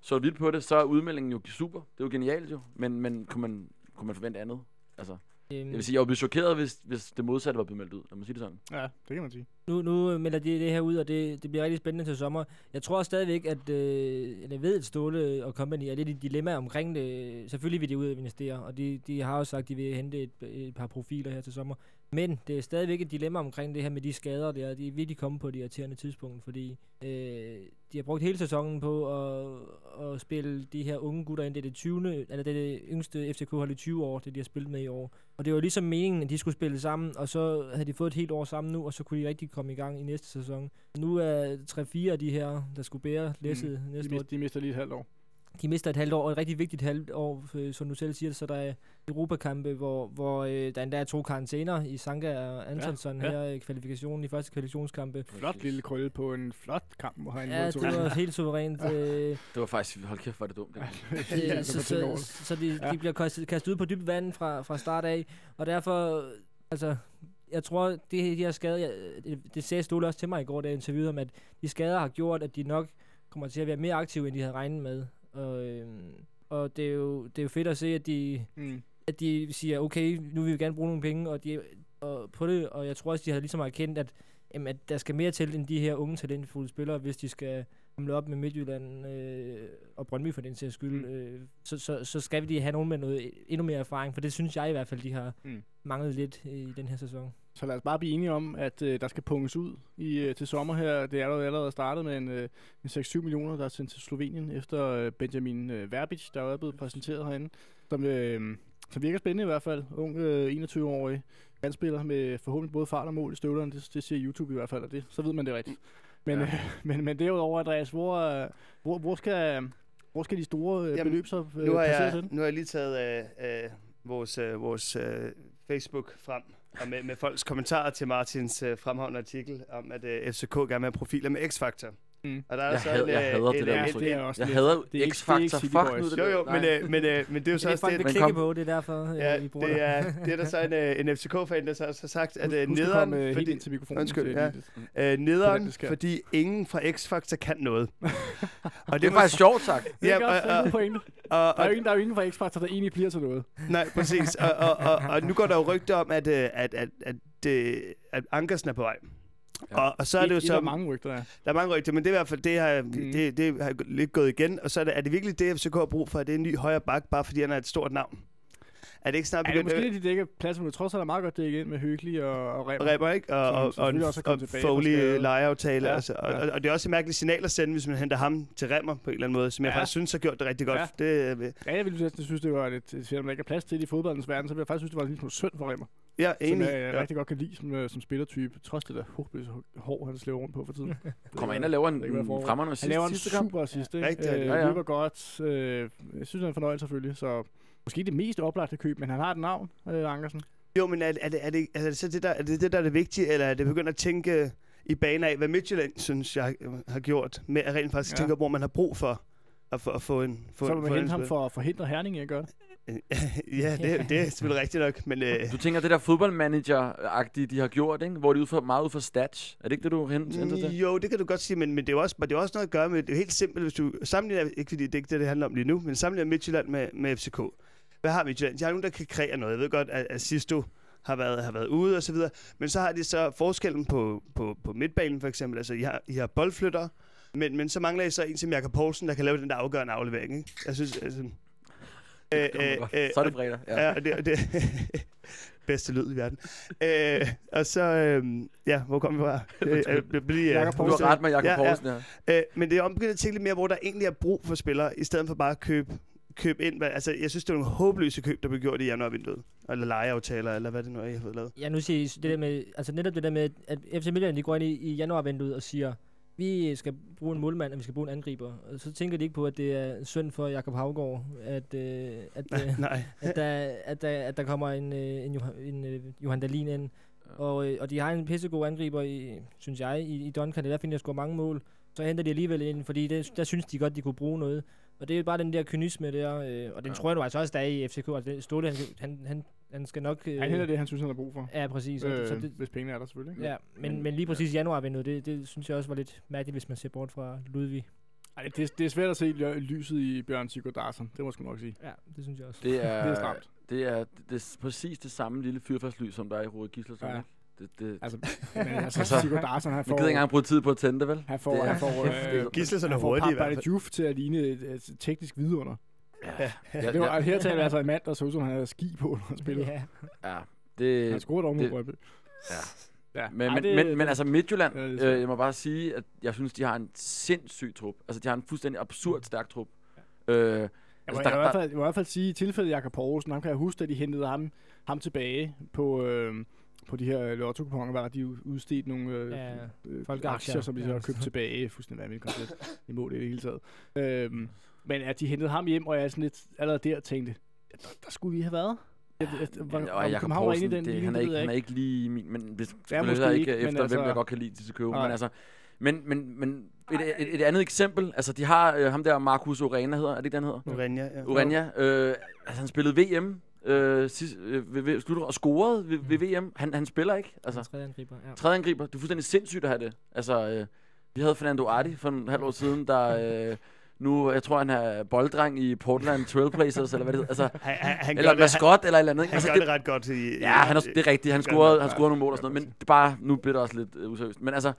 så vidt på det, så er udmeldingen jo super. Det er jo genialt jo. Men, men kunne, man, kunne man forvente andet? Altså, Øhm, jeg vil sige, jeg ville blive chokeret, hvis, hvis det modsatte var blevet meldt ud. Lad mig sige det sådan. Ja, det kan man sige. Nu, nu melder de det her ud, og det, det bliver rigtig spændende til sommer. Jeg tror stadigvæk, at øh, eller ved, at Ståle og Company er lidt i dilemma omkring det. Selvfølgelig vil de ud og investere, og de, de har jo sagt, at de vil hente et, et par profiler her til sommer. Men det er stadigvæk et dilemma omkring det her med de skader der. De er virkelig kommet på det irriterende tidspunkt, fordi øh, de har brugt hele sæsonen på at, at spille de her unge gutter ind. Det er det 20. Eller det, er det yngste FCK-hold i 20 år, det de har spillet med i år. Og det var ligesom meningen, at de skulle spille sammen, og så havde de fået et helt år sammen nu, og så kunne de rigtig komme i gang i næste sæson. Nu er 3-4 af de her, der skulle bære læsset mm, De, næste år, mister, de mister lige et halvt år. De mister et halvt år, og et rigtig vigtigt halvt år, øh, som du selv siger, så der er Europakampe, hvor, hvor øh, der endda er to karantæner i Sanka og Antonsson Ja, ja, her i kvalifikationen, i første kvalifikationskampe. Flot lille krølle på en flot kamp mod Heinz Ja, det var helt suverænt. <laughs> Øh, Det var faktisk, hold kæft, var det dumt. Det. <laughs> ja, Øh, så, så, så, så, så de, Ja. de bliver kastet, kastet ud på dybt vand fra, fra start af, og derfor, altså, jeg tror, det, de her skader, jeg, det, det sagde Ståle også til mig i går, da jeg interviewede ham, at de skader har gjort, at de nok kommer til at være mere aktive, end de havde regnet med. Og, øhm, og det, er jo, det er jo fedt at se, at de, mm. at de siger, okay, nu vil vi gerne bruge nogle penge og de, og på det, og jeg tror også, de har ligesom erkendt, at, jamen, at der skal mere til end de her unge talentfulde spillere, hvis de skal hamle op med Midtjylland øh, og Brøndby for den sags skyld, Mm. øh, så, så, så skal de have nogen med noget endnu mere erfaring, for det synes jeg i hvert fald, de har Mm. manglet lidt i den her sæson. Så lad os bare blive enige om, at øh, der skal punges ud i, øh, til sommer her. Det er jo allerede startet med en, øh, en 6-7 millioner, der er sendt til Slovenien efter øh, Benjamin øh, Verbic, der er blevet præsenteret herinde. Som, øh, som virker spændende i hvert fald. Ung øh, 21-årig kandspiller med forhåbentlig både fart og mål i støvlerne. Det, det siger YouTube i hvert fald, og det, så ved man det rigtigt. Men, Ja. øh, <laughs> men, men derudover, Andreas, hvor, øh, hvor, hvor, skal, hvor skal de store øh, Jamen, beløb så øh, Nu har, jeg, hen? nu har jeg lige taget øh, øh, vores, øh, vores øh, Facebook frem, og med, med folks kommentarer til Martins øh, fremhavnende artikel om, at øh, FCK gerne vil have profiler med X-Factor. Mm. Og der er Jeg, så had, en, jeg øh, hader det der ja, udtryk. er også Jeg hader er er X-Factor. Fuck nu det Jo, jo, men, øh, men, øh, men det er jo så Det er også folk det, på, det er derfor, ja, øh, vi bruger det er, <laughs> det er der så en, øh, en FCK-fan, der så også har sagt, at øh, Husk at nederen, komme øh, helt fordi, ind til mikrofonen. Undskyld, ja. øh, nederen fordi ingen fra X-Factor kan noget. <laughs> og Det er faktisk sjovt sagt. Det er Ja, og, pointe. og, Der er og, jo ingen, der er jo ingen fra X-Factor, der egentlig bliver til noget. Nej, præcis. Og, og, og, og nu går der jo rygter om, at, at, at, at, at, at Ankersen er på vej. Ja. Og, og så er det jo så... af mange rygter, ja. Der er mange rygter, men det er i hvert fald, det har, Mm. det, det har lidt gået igen. Og så er det, er det virkelig det, FCK har brug for, at det er en ny højre bak, bare fordi han er et stort navn? Er det ikke snart det er begyndt... måske lidt, de dækker pladser, men trods alt er meget godt dækket ind med Hyggelig og, og Remmer. Reber, ikke? Og, Som og, og, er og fra Foley lejeaftale. Ja, altså, og, ja. og, og, det er også et mærkeligt signal at sende, hvis man henter ham til Remmer på en eller anden måde, som jeg Ja. faktisk synes har gjort det rigtig godt. Ja. Det, øh, Ja, jeg ville synes, det var lidt, selvom der ikke er plads til det i fodboldens verden, så ville jeg faktisk synes, det var lidt synd for Remmer. Ja, Som enig. jeg, jeg Ja. rigtig godt kan lide som, øh, som spillertype, trods det der håbløse hår, han slæver rundt på for tiden. <laughs> Kommer ind og laver en, fremragende Han sidste, laver en sidste kamp. super assist, ikke? Rigtig, øh. Ja, ja. Løber godt. Øh, jeg synes, det er en fornøjelse selvfølgelig, så måske det mest oplagte køb, men han har et navn, øh, Ankersen. Jo, men er, er, det, er, det, er det så det der, er det, det, der er det vigtige, eller er det begyndt at tænke i baner af, hvad Midtjylland synes, jeg har gjort, med at rent faktisk Ja. tænke, hvor man har brug for at få, at få en... Få, Så vil man hente en ham for at forhindre Herning i at gøre det. <laughs> ja, det, det er selvfølgelig rigtigt nok, men... Øh, Du tænker det der fodboldmanager-agtige, de har gjort, ikke? hvor de er ud for, meget ud for stats. Er det ikke det, du henter til? Jo, det kan du godt sige, men, men det, er også, det er også noget at gøre med, det er helt simpelt, hvis du sammenligner, ikke fordi det er ikke det, det handler om lige nu, men sammenligner Midtjylland med, med FCK. Hvad har Midtjylland? De har nogen, der kan kreere noget. Jeg ved godt, at, at Sisto har været, har været ude og så videre, men så har de så forskellen på, på, på midtbanen for eksempel, altså I har, I har boldflytter, men, men så mangler I så en som Jakob Poulsen, der kan lave den der afgørende aflevering, ikke? Jeg synes, altså... <laughs> Det kommer godt. Så er det fredag. Ja. Ja, det, det, <laughs> bedste lyd i verden. Øh, og så, øh, ja, hvor kom vi fra? <laughs> Øh, øh, det bliver, Jakob Du Poulsen. har ret med Jakob Ja, ja. Poulsen her. Øh, men det er ombegyndt at tænke lidt mere, hvor der egentlig er brug for spillere, i stedet for bare at købe, købe ind. Altså, jeg synes, det er nogle håbløse køb, der blev gjort i januarvinduet. Eller lejeaftaler, eller hvad det nu er, jeg har fået lavet. Ja, nu siger I det der med, altså netop det der med, at FC Midtjylland, de går ind i, i januarvinduet og siger, vi skal bruge en målmand, og vi skal bruge en angriber. Og så tænker de ikke på, at det er synd for Jakob Havgård, at, øh, at, øh, nej. at, der, at, der, at der kommer en, øh, en, Johan, en øh, Johan Dahlin ind. Og, øh, og de har en pissegod angriber, i, synes jeg, i, i Duncan. Det er der finder jeg score mange mål. Så henter de alligevel ind, fordi det, der synes de godt, de kunne bruge noget. Og det er jo bare den der kynisme der, øh, og den Ja. tror jeg nu altså også, der er i FCK. Altså, det- Ståle, han, han, han, han skal nok... Øh, Han henter det, han synes, han har brug for. Ja, præcis. Øh, så det, hvis pengene er der selvfølgelig. Ikke? ja, men, men lige præcis januarvinduet, det, det synes jeg også var lidt mærkeligt, hvis man ser bort fra Ludvig. Ej, det, det er svært at se ly- lyset i Bjørn Sigurd Darsen. Det må jeg nok sige. Ja, det synes jeg også. Det er, Det er stramt. det er, det er præcis det samme lille fyrfærdslys, som der er i Rode Gislason. Ja. Ja. Det, det, Altså, <laughs> men altså, Altså, Sigurd Darsen, han får... gider ikke engang bruge tid på at tænde det, vel? Han får, Det er han får, <laughs> øh, Gislason er hurtig i hvert fald. Juf til at ligne et, et teknisk vidunder. Ja, Ja, Det var, her taler altså en mand, der så ud som, han havde ski på, når han spillede. Ja. ja. Det, Han scorede dog mod Brøndby. Ja. Ja. Men, Ej, men, det- men, det- men altså Midtjylland, Ja, det øh, jeg må bare sige, at jeg synes, de har en sindssyg trup. Altså, de har en fuldstændig absurd stærk trup. Øh, Jeg må, altså, jeg, der- må i hvert der- fald, jeg må i hvert fald sige, i tilfældet Jakob Poulsen, ham kan jeg huske, at de hentede ham, ham tilbage på, øh, på de her lotto var de udstedt nogle øh, Ja, øh, folkeaktier. aktier, som de så har Ja. købt tilbage. Fuldstændig vanvittigt koncept. Imod det i det hele taget. Øhm, men at de hentede ham hjem, og jeg er sådan lidt allerede der tænkte, ja, der, der skulle vi have været. Jeg, jeg, var, var, og Poulsen, den det, han, er ikke, han er ikke. lige min, men det Ja, måske ikke ikke, efter, men hvem altså- jeg godt kan lide til købe. Men altså, men, men, men et, et, et, andet eksempel, altså de har øh, ham der Marcus Urena hedder, er det ikke, den hedder? Urania, ja. Urania, øh, altså han spillede VM øh, sidst, øh, ved, ved, slutter, og scorede ved, ved VM. Han, han spiller ikke, altså. Altså, tredje angriber, ja. Tredje angriber, det er fuldstændig sindssygt at have det. Altså, øh, vi havde Fernando Arti for en halv år siden, der øh, nu, jeg tror, han er bolddreng i Portland Trailblazers, eller hvad det hedder. Altså, Han, han, han, eller maskot, eller et eller andet. han Altså, gør det, det ret godt. I, ja, han er, det er rigtigt. Han scorede, han scorede nogle mål og sådan noget. Men det bare, nu bliver det også lidt øh, useriøst. Men altså,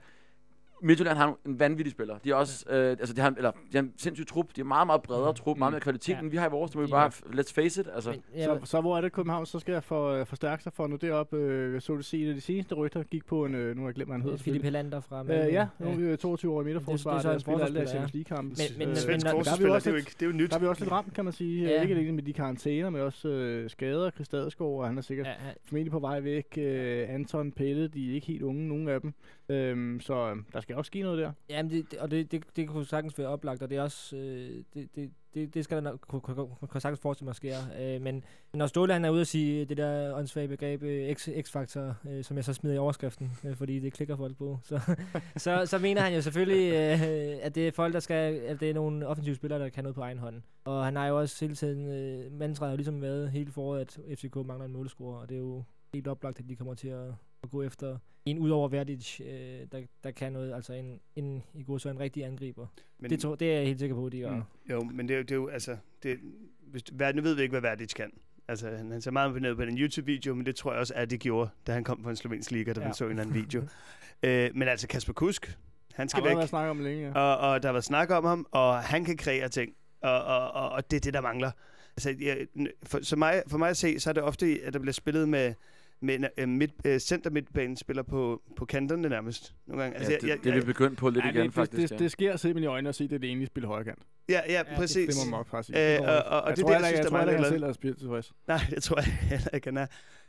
Midtjylland har en vanvittig spiller. De er også, øh, altså de har, eller, de har en sindssyg trup. De er meget, meget bredere trup, meget mere kvalitet, Ja. end vi har i vores. Det må vi Ja. bare, let's face it. Altså, Men, ja, Så, så hvor er det København, så skal jeg for, øh, forstærke sig for nu derop. Øh, jeg så det sige, at de seneste rygter gik på en, øh, nu har jeg glemt, hvad han hedder. Philip Helander fra Øh, ja, nu er 22 år i midterforsvar, Det- det er der en spiller alle Champions League-kampe. Men- men- Øh, Svensk men- forsvarsspiller, også det er jo ikke, det er jo nyt. Der er vi også lidt ramt, kan man sige. Ja. Ja. Ikke alene med de karantæner, men også øh, skader. Chris Dadeskov, og han er sikkert Ja, ja. ja, formentlig på vej væk. Øh, Anton, Pelle, de er ikke helt unge, nogen af dem. Øhm, så øh, der skal også ske noget der. Jamen, det, det, og det, det, det kunne sagtens være oplagt, og det er også, øh, det, det, det, det skal der nok, kunne, kunne, kunne, sagtens forestille mig sker. Øh, men når Ståle han er ude at sige det der åndssvage begreb øh, X- X-faktor, øh, som jeg så smider i overskriften, øh, fordi det klikker folk på, så, <laughs> så, så mener han jo selvfølgelig, øh, at det er folk, der skal, at det er nogle offensive spillere, der kan noget på egen hånd. Og han har jo også hele tiden, øh, mantraet har jo ligesom været hele foråret, at FCK mangler en målscorer, og det er jo helt oplagt, at de kommer til at, at gå efter en ud over Verdic, øh, der, der kan noget, altså en, en i god så en rigtig angriber. Men, det, tror, det er jeg helt sikker på, at de gør. Mm. Jo, men det er jo, det er jo altså... Det, hvis, nu ved vi ikke, hvad Verdic kan. Altså, han, han ser meget imponeret på den YouTube-video, men det tror jeg også, at det gjorde, da han kom på en slovensk liga, da ja. Vi så en eller anden video. <laughs> øh, men altså, Kasper Kusk, han skal Har væk. været snakket om længe, ja. Og, og der var snak om ham, og han kan kreere ting. Og, og, og, og det er det, der mangler. Altså, jeg, for, så mig, for mig at se, så er det ofte, at der bliver spillet med, med en uh, midt, uh, center midtbanen spiller på, på kanterne nærmest. Nogle gange. Altså, ja, jeg, det, jeg, det er vi begyndt på lidt Ja, igen, det, faktisk. det, det, det, sker simpelthen i øjnene at se, at det er det eneste spil højre kant. ja, ja, det- præcis. Det må man bare sige. Øh, og, og, og jeg det tror er heller det, jeg ikke, jeg jeg eller selv er spillet tilfreds. Nej, det tror jeg <laughs> heller ikke, han er.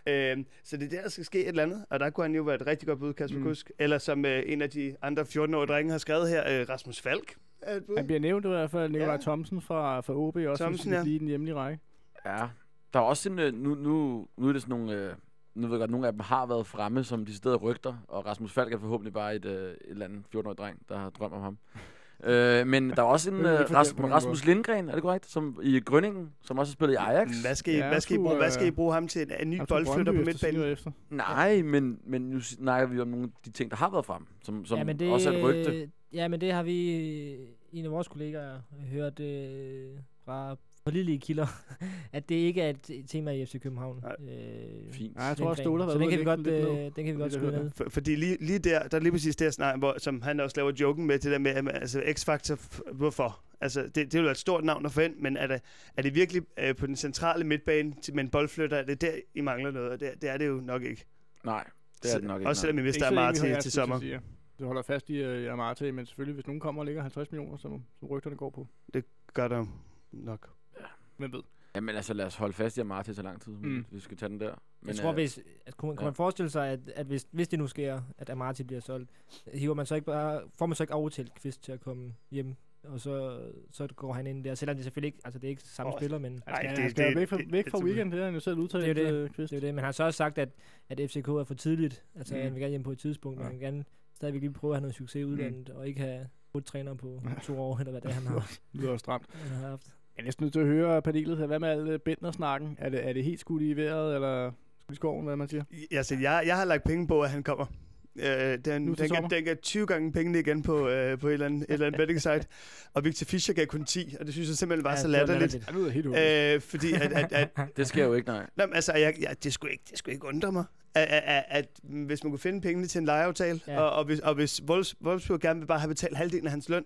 Øhm, så det er der, der skal ske et eller andet, og der kunne han jo være et rigtig godt bud, Kasper mm. Kusk. Eller som øh, en af de andre 14-årige drenge har skrevet her, øh, Rasmus Falk. Han bliver nævnt i hvert fald, Nikolaj Ja. Thomsen fra, fra OB, også Thomsen, ja. lige den hjemlige række. Ja, der er også en, øh, nu, nu, nu er det sådan nogle, øh, nu ved jeg godt, nogle af dem har været fremme som de steder rygter, og Rasmus Falk er forhåbentlig bare et, øh, et eller andet 14-årig dreng, der har drømt om ham. <laughs> øh, men der er også en øh, Ras, Rasmus Lindgren, er det korrekt, som i Grønningen, som også har spillet i Ajax. Hvad skal, I, Ja, hvad, skal I bruge, hvad skal I øh, bruge ham til? En, en ny boldflytter på midtbanen? Efter. Nej, men, men nu snakker vi om nogle af de ting, der har været frem, som, som ja, men det, også er et rygte. Ja, men det har vi, øh, en af vores kollegaer, hørt øh, fra pålidelige kilder, <laughs> at det ikke er et tema i FC København. Nej. Øh, Fint. Ja, jeg tror også. Ståle har Så været den kan, vi godt, øh, den kan vi godt Det skrive hører ned. For, fordi lige, lige der, der er lige præcis det, jeg snakker, hvor, som han også laver joken med, det der med, altså X-Factor, hvorfor? Altså, det, det vil være et stort navn at få ind, men er det, er det virkelig øh, på den centrale midtbane til, med en boldflytter, er det der, I mangler noget? Og det, det er det jo nok ikke. Nej, det er det nok ikke. Også nej. selvom I mister så Amarte har- til sommer. Du holder fast i uh, Amarte, men selvfølgelig, hvis nogen kommer og ligger 50 millioner, som, som rygterne går på. Gør der nok. Hvem ved? Jamen altså, lad os holde fast i Amarte så lang tid, Mm. mm. vi skal tage den der. Men, jeg tror, øh, hvis, at, kunne, kunne ja. man forestille sig, at, at hvis, hvis det nu sker, at Amati bliver solgt, hiver man så ikke bare, får man så ikke overtalt Kvist til at komme hjem, og så, så går han ind der, selvom det selvfølgelig ikke, altså det er ikke samme oh, spiller, men Ej, Ej, det, det- han skal det- væk fra, det- væk fra det- weekend, det har han jo selv udtalt. Det er det. Kvist. det er det. Men han har så også sagt, at, at FCK er for tidligt, altså Mm. mm. han vil gerne hjem på et tidspunkt, men Ja. han vil gerne stadigvæk lige prøve at have noget succes i udlandet, og ikke have otte træner på to år, eller hvad det er, han har, <laughs> Det lyder stramt. han har haft. Jeg er næsten nødt til at høre panelet her. Hvad med alt Bentner-snakken? Er det, er det helt skudt i vejret, eller skudt i skoven, hvad man siger? Altså, jeg, jeg har lagt penge på, at han kommer. Øh, den, Nu den, gav, den gav 20 gange pengene igen på, øh, på et eller andet, et eller andet betting site. <laughs> Og Victor Fischer gav kun 10, og det synes jeg simpelthen var Ja, så latterligt. Det lyder helt. Øh, fordi at, at, at <laughs> Det sker jo ikke, nej. Nå, men altså, jeg, jeg, det, skulle ikke, det skulle ikke undre mig, at, at, at, at hvis man kunne finde pengene til en lejeaftale, Ja. ja. og, og hvis, og hvis Wolfs, Wolfsburg gerne vil bare have betalt halvdelen af hans løn,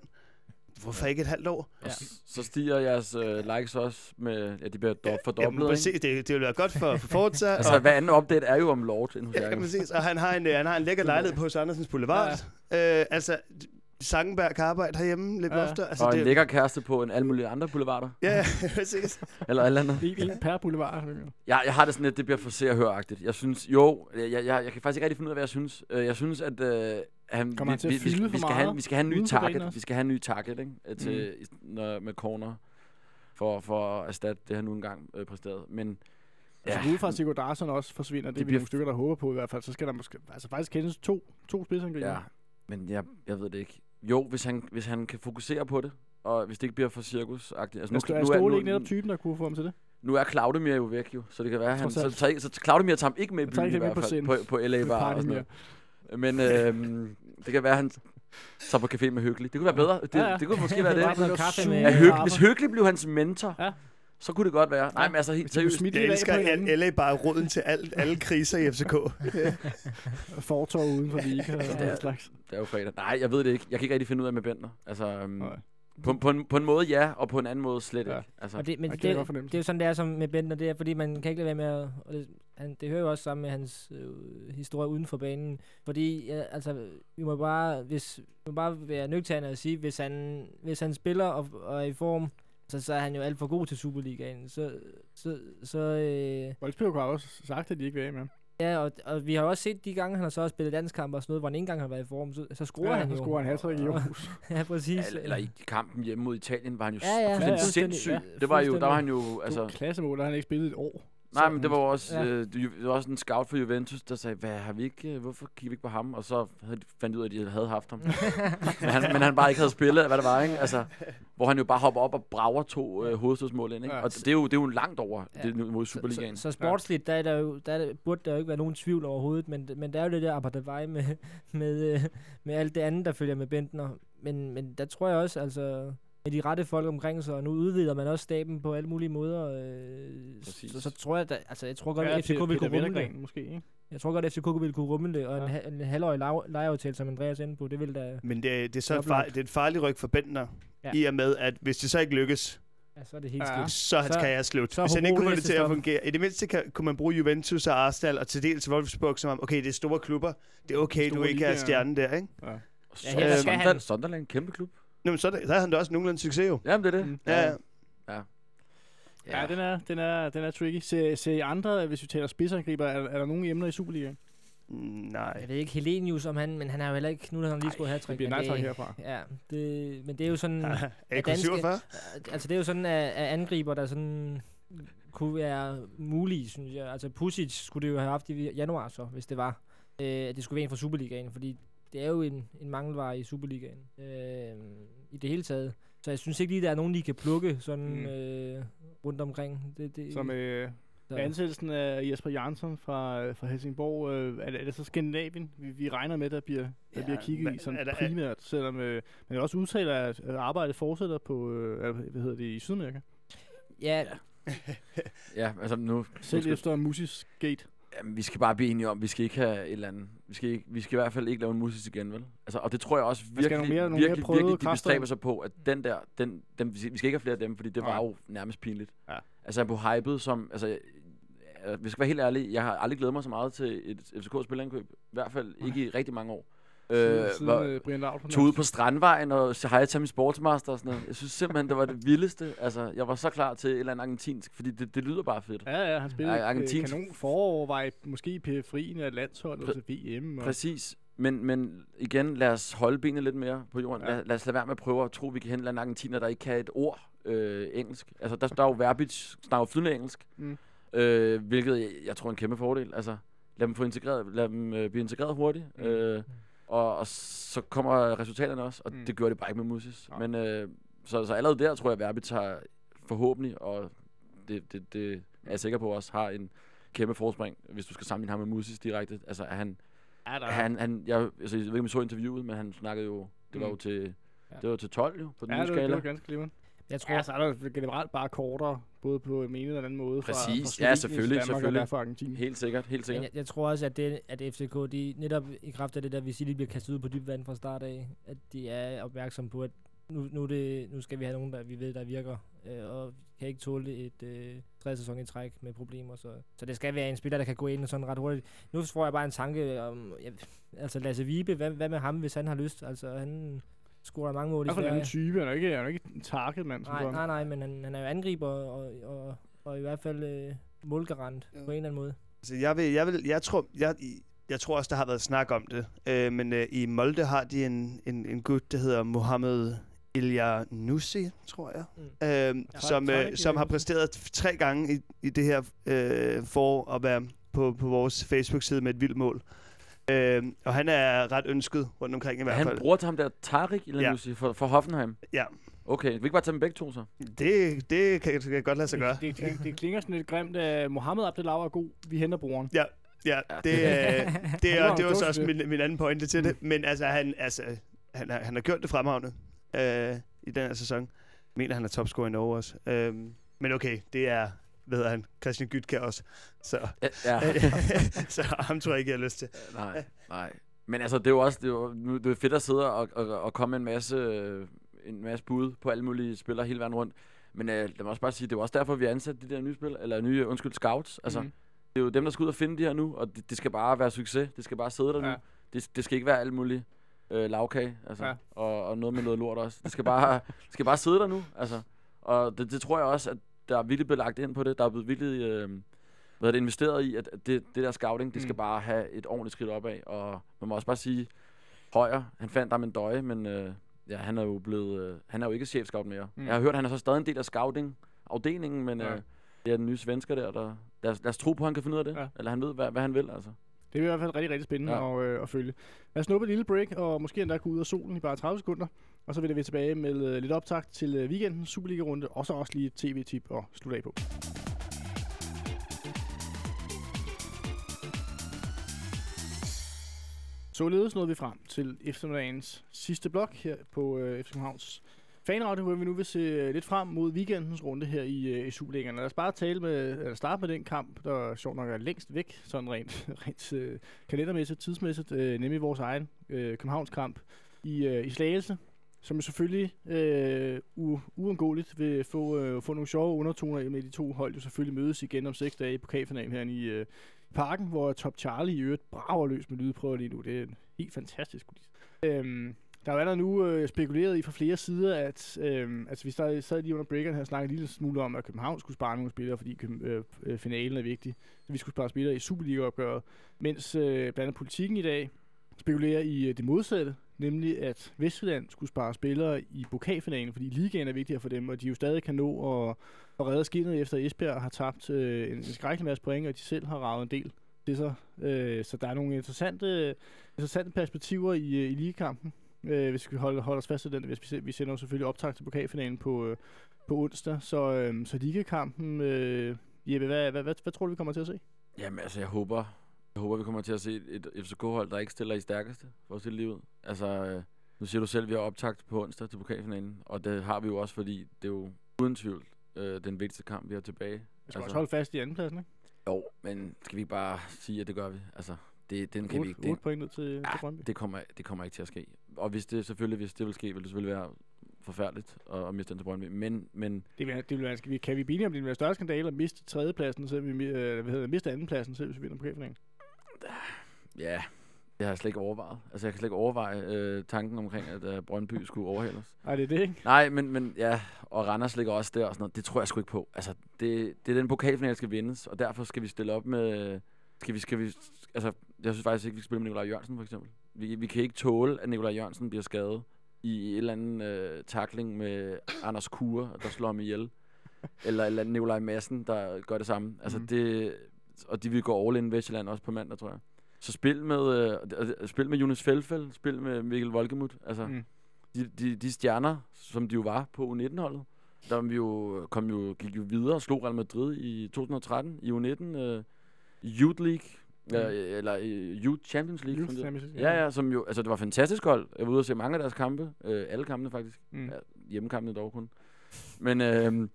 hvorfor ikke et halvt år? Og s- så stiger jeres øh, likes også med, ja, de bliver do- fordoblet, præcis, ikke? det, det vil være godt for, for Forza. Altså, og, hver anden update er jo om Lord inde hos ja, præcis, og han har en, øh, han har en lækker lejlighed på hos Andersens Boulevard. Ja. Øh, altså, Sangenberg kan arbejde herhjemme lidt Ja, ja. ja. oftere. Altså, Og en det, lækker kæreste på en alle mulige andre boulevarder. Ja, ja, <laughs> præcis. Eller et eller andet. En, en per boulevard. Jeg, jeg har det sådan lidt, det bliver for se og høre-agtigt. Jeg synes, jo, jeg, jeg, jeg, jeg kan faktisk ikke rigtig finde ud af, hvad jeg synes. Øh, Jeg synes, at øh, han, Kommer han til at vi, vi, vi, skal have, vi skal have en ny target. Vi skal have en ny target, ikke? øh, Til, mm. når, med corner. For, for at erstatte det, han nu engang øh, præsterede. Men Altså, Ja. ud fra at Sigurd Darsson også forsvinder, det, Det er vi bliver- nogle stykker, der håber på i hvert fald, så skal der måske altså faktisk kendes to, to spidsangriber. Ja, men jeg, jeg ved det ikke. Jo, hvis han, hvis han kan fokusere på det, og hvis det ikke bliver for cirkusagtigt. Altså, Nu, er, er Ståle ikke netop typen, der kunne få ham til det? nu er Claudemir jo væk jo, så det kan være, han, så, tager, så Claudemir tager ham ikke med i byen i hvert på fald, på, på LA Bar og sådan noget. Men øhm, det kan være, han tager på café med Hyggelig. Det kunne være bedre. Det, Ja, ja. det kunne måske være <laughs> det. Bare på noget kaffe med... Ja, Hyggelig, hvis Hyggelig blev hans mentor, Ja. så kunne det godt være. Nej, men altså helt seriøst. Jeg elsker hinanden. LA bare roden til al, alle kriser i FCK. <laughs> Fortår uden for Liga og det er- den slags. Det er jo fredag. Nej, jeg ved det ikke. Jeg kan ikke rigtig finde ud af med Bentner. Altså, øhm, Nej. på, på, en, på en måde ja, og på en anden måde slet Ja. ikke. Altså, Og det, men det, det er det, er jo sådan, det er som med Bentner, det er, fordi man kan ikke lade være med at... Og det, han, det hører jo også sammen med hans øh, historie uden for banen. Fordi, ja, altså, vi må bare, hvis, vi må bare være nøgterne og sige, hvis han, hvis han spiller og, og er i form, så, så er han jo alt for god til Superligaen. Så, så, så øh, Wolfsburg har også sagt, at de ikke vil af med ham. ja, og, og vi har også set de gange, han har så også spillet landskampe og sådan noget, hvor han ikke engang har været i form, så, så scorer ja, han jo. scorer han hat i Aarhus. <laughs> ja, præcis. Ja, eller i kampen hjemme mod Italien var han jo Ja, ja, fuldstændig ja, sindssyg. fuldstændig, ja, det var jo, der var han jo, Altså, altså... klassemål, der har han ikke spillet et år. Nej, men det var jo også, Ja. øh, det var også en scout for Juventus, der sagde, hvad har vi ikke, øh, hvorfor kigger vi ikke på ham? Og så havde de- fandt ud af, at de havde haft ham. <laughs> men, han, men han bare ikke havde spillet, hvad det var, ikke? Altså, hvor han jo bare hopper op og brager to øh, hovedstødsmål ind, ikke? Og det er, jo, det er jo langt over Ja. det mod Så, Superligaen. så, så sportsligt, der, er der jo, der er, burde der jo ikke være nogen tvivl overhovedet, men, men der er jo det der Abadavai med, med, øh, med alt det andet, der følger med Bentner. Men, men der tror jeg også, altså med de rette folk omkring sig, og nu udvider man også staben på alle mulige måder, øh, Præcis. så, så tror jeg, der, altså jeg tror godt, Ja, at FCK vil kunne rumme det. Måske, ikke? Jeg tror godt, at FCK vil kunne rumme det, og Ja. en, ha- en halvårig leje- lejeaftale, som Andreas er inde på, det vil da, Men det, det er så et, far, det er et farligt ryg for Bentner, Ja. ja. i og med, at hvis det så ikke lykkes, ja, så er det helt Ja. skidt. så er hans Så- karriere slut. så er Hvis han ikke kunne få det til at fungere. I det mindste kan, kunne man bruge Juventus og Arsenal og til dels Wolfsburg som om, okay, det er store klubber. Det er okay, du Store ikke er ligaer. stjernen der, ikke? Ja, ja, skal han- Sunderland, Sunderland, en kæmpe klub. Nå, men så, er der- så er han da også nogenlunde succes jo. Jamen, det er det. Mm. Ja, ja. Ja, ja den, er, den, er, den er tricky. Se, se andre, hvis vi taler spidsangriber, er, er der nogen emner i Superligaen? Mm, Nej. Jeg ved ikke, Helenius om han, men han har jo heller ikke, nu har han lige skulle have Det bliver nej herfra. Ja, det, men det er jo sådan... AK danske- 47? Altså, det er jo sådan, at, at angriber, der sådan kunne være mulige, synes jeg. Altså, Pusic skulle det jo have haft i januar så, hvis det var. Øh, at det skulle være en fra Superligaen, fordi det er jo en, en mangelvare i Superligaen. Øh, I det hele taget. Så jeg synes ikke lige, der er nogen, de kan plukke sådan Mm. øh, rundt omkring. Det, det, Som øh, så- ansættelsen af Jesper Jansson fra, øh, fra Helsingborg, øh, er, det, er det så Skandinavien, vi, vi regner med, der bliver, der Ja, bliver kigget men i sådan er der- primært, selvom øh, man også udtaler, at arbejdet fortsætter på, øh, hvad hedder det, i Sydamerika. Ja, <laughs> Ja, altså nu... Selv efter Musis Gate. Jamen, vi skal bare blive enige om, vi skal ikke have et eller andet. Vi skal, ikke, vi skal i hvert fald ikke lave en musik igen, vel? Altså, og det tror jeg også virkelig, nogle mere- nogle mere virkelig, virkelig, de kræfter bestræber sig på, at den der, den, den, vi skal ikke have flere af dem, fordi det var Nej. jo nærmest pinligt. Ja. Altså, jeg på hypet som, altså, vi skal være helt ærlige, jeg har aldrig glædet mig så meget til et FCK-spillerindkøb. I hvert fald ikke i rigtig mange år. Øh, siden øh, Brian Laud på tog ud på Strandvejen og sagde hej til min sportsmaster og sådan noget. Jeg synes simpelthen, det var det vildeste. Altså, jeg var så klar til et eller andet argentinsk, fordi det, det lyder bare fedt. Ja, ja, han spillede ja, argentinsk- kanon var i, måske i periferien af landsholdet Præ- til VM. Og, Præcis. Men, men igen, lad os holde benene lidt mere på jorden. Ja. Lad, lad os lade være med at prøve at tro, at vi kan hente en argentiner, der ikke kan et ord øh, engelsk. Altså, der, der er jo Verbic, snakker flydende engelsk. Mm. Øh, hvilket jeg, jeg tror er en kæmpe fordel. Altså, lad dem, få integreret, lad dem øh, blive integreret hurtigt. Mm. Øh, og, og så kommer resultaterne også, og Mm. mm. det gjorde det bare ikke med Musis. Nej. Men øh, så, så allerede der tror jeg, at Verbic har forhåbentlig, og det, det, det er jeg sikker på også, har en kæmpe forspring, hvis du skal sammenligne ham med Musis direkte. Altså, at han, ja, der, han, han, jeg, altså, jeg ved ikke, om I så interviewet, men han snakkede jo, det var Mm. jo til, Ja. det var til 12 jo, på den ja, nye det, var- det skala. var ganske glimrende. Jeg tror, Ja, så er der generelt bare kortere, både på en eller anden måde. Fra, Præcis. fra Ja, Slovenien til selvfølgelig, Danmark, selvfølgelig. Og fra Argentina. Helt sikkert, helt Men sikkert. jeg, jeg tror også, at, det, at FCK, de netop i kraft af det der, vi siger, de bliver kastet ud på dyb vand fra start af, at de er opmærksomme på, at nu, nu, det, nu skal vi have nogen, der vi ved, der virker, øh, og kan ikke tåle et øh, tredje sæson i træk med problemer. Så, så det skal være en spiller, der kan gå ind og sådan ret hurtigt. Nu får jeg bare en tanke om, ja, altså Lasse Vibe, hvad, hvad med ham, hvis han har lyst? Altså han scorer mange mål Det i er for en anden Sverige. type. Han er ikke, han er ikke en target mand. Nej, nej, nej, men han, han er jo angriber og, og, og i hvert fald øh, målgarant Ja. på en eller anden måde. Altså, jeg, vil, jeg, vil, jeg, tror, jeg, jeg tror også, der har været snak om det. Øh, men øh, i Molde har de en, en, en gut, der hedder Mohamed Ilya Nussi, tror jeg. Mm. Øh, Ja. som, øh, som har præsteret tre gange i, i det her øh, for at være på, på vores Facebook-side med et vildt mål. Øh, og han er ret ønsket rundt omkring i Er hvert han fald. bror til ham der, Tarik, eller Ja. ja. for, for Hoffenheim? Ja, Okay, vi kan ikke bare tage dem begge to så? det, det kan, det kan godt lade sig gøre. Det, det, det, det klinger sådan lidt grimt, at Mohammed Abdelau er god. Vi henter broren. Ja, ja det, øh, <laughs> det, Han var er, det var jo så også min, min anden pointe til det. Men altså, han, altså, han, har, han har gjort det fremragende øh, i den her sæson. Jeg mener, han er topscorer i Norge også. Øh, men okay, det er, hedder han, Christian Gytkær også. Så, Ja. ja. <laughs> så ham tror jeg ikke, jeg har lyst til. nej, nej. Men altså, det er jo også det er, jo, nu, det er fedt at sidde og, og, og komme en masse, øh, en masse bud på alle mulige spillere hele vejen rundt. Men øh, lad mig også bare sige, det er også derfor, vi har ansat de der nye spil, eller nye, undskyld, scouts. Altså, mm. det er jo dem, der skal ud og finde de her nu, og det, det skal bare være succes. Det skal bare sidde der Ja. nu. Det, det skal ikke være alt muligt øh, lavkage, altså, Ja. ja. og, og noget med noget lort også. Det skal bare, <laughs> det skal bare sidde der nu, altså. Og det, det tror jeg også, at der er vildt belagt ind på det. Der er blevet vildt øh, hvad det, investeret i, at det, det der scouting, det skal Mm. bare have et ordentligt skridt opad. Og man må også bare sige, Højer, han fandt der en døje, men øh, ja, han er jo blevet, øh, han er jo ikke chefscout mere. Mm. Jeg har hørt, at han er så stadig en del af scouting-afdelingen, men Ja. ja. øh, det er den nye svensker der, der lad, os, lad os tro på, at han kan finde ud af det. Ja. Eller han ved, hvad, hvad han vil, altså. Det er i hvert fald rigtig, rigtig spændende. Ja. at, øh, at følge. Lad os snuppe et lille break, og måske endda gå ud af solen i bare 30 sekunder. Og så vender vi tilbage med øh, lidt optakt til øh, weekendens Superliga-runde, og så også lige et tv-tip og slutte af på. Således nåede vi frem til eftermiddagens sidste blok her på øh, FC Københavns Fanradio, hvor vi nu vil se øh, lidt frem mod weekendens runde her i, øh, i Superligaen. Lad os bare tale med, eller starte med den kamp, der sjovt nok er længst væk, sådan rent, <laughs> rent øh, kalendermæssigt, tidsmæssigt, øh, nemlig vores egen øh, Københavns kamp i, øh, i Slagelse, som selvfølgelig øh, u- uundgåeligt vil få, øh, få nogle sjove undertoner med de to hold jo selvfølgelig mødes igen om seks dage i pokalfinalen her i øh, parken, hvor Top Charlie i øvrigt brager løs med lydprøver lige nu. Det er en helt fantastisk kulisse. Øhm, der er jo allerede nu øh, spekuleret i fra flere sider, at øh, altså vi sad, sad lige under breakeren her og snakkede en lille smule om, at København skulle spare nogle spillere, fordi øh, øh, finalen er vigtig. Så vi skulle spare spillere i Superliga-opgøret. Mens øh, blandt andet politikken i dag spekulerer i øh, det modsatte, nemlig at Vestjylland skulle spare spillere i pokalfinalen, fordi ligaen er vigtigere for dem, og de jo stadig kan nå at, at redde skinnet efter Esbjerg har tabt øh, en, en skrækkelig masse point, og de selv har ravet en del det så. Øh, så der er nogle interessante, interessante perspektiver i, øh, i ligekampen, øh, hvis vi holder, holder os fast i den. Hvis vi, vi sender jo selvfølgelig optag til pokalfinalen på, øh, på onsdag, så, øh, så ligekampen, øh, Jeppe, hvad, hvad, hvad, hvad tror du, vi kommer til at se? Jamen, altså, jeg håber, jeg håber, vi kommer til at se et FCK-hold, der ikke stiller i stærkeste for at stille livet. Altså, øh, nu siger du selv, at vi har optagt på onsdag til pokalfinalen, og det har vi jo også, fordi det er jo uden tvivl øh, den vigtigste kamp, vi har tilbage. Vi skal altså. også holde fast i andenpladsen, ikke? Jo, men skal vi ikke bare sige, at det gør vi? Altså, det, den kan vi 8, ikke. Det, 8 point ned til, til ja, Brøndby. det, kommer, det kommer ikke til at ske. Og hvis det selvfølgelig, hvis det vil ske, vil det selvfølgelig være forfærdeligt at, at miste den til Brøndby. Men, men Det vil, det vil være, skal vi, kan vi blive om, det vil være større skandale at miste tredjepladsen, så vi øh, hvad hedder, miste andenpladsen, selv hvis vi vinder pokalfinalen? Ja, det har jeg slet ikke overvejet. Altså, jeg kan slet ikke overveje øh, tanken omkring, at øh, Brøndby skulle overhale os. Nej, det er det, ikke? Nej, men, men ja, og Randers ligger også der og sådan noget. Det tror jeg sgu ikke på. Altså, det, det er den pokalfinale, der skal vindes, og derfor skal vi stille op med... Skal vi, skal vi, altså, jeg synes faktisk ikke, vi skal spille med Nikolaj Jørgensen, for eksempel. Vi, vi kan ikke tåle, at Nikolaj Jørgensen bliver skadet i et eller andet øh, takling med Anders Kure, der slår ham ihjel. eller, eller Nikolaj Madsen, der gør det samme. Altså, mm. det, og de vil gå all in Vestjylland også på mandag, tror jeg. Så spil med, øh, øh, spil med Jonas Felfeld, spil med Mikkel Volkemut. Altså, Mm. de, de, de stjerner, som de jo var på U19-holdet, der vi jo, kom jo, gik jo videre og slog Real Madrid i 2013 i U19 øh, Youth League, Mm. øh, eller i Youth Champions League. Youth Champions League, Ja, ja. som jo, altså det var fantastisk hold. Jeg var ude og se mange af deres kampe, øh, alle kampene faktisk. Mm. Ja, hjemmekampene dog kun. Men, øh,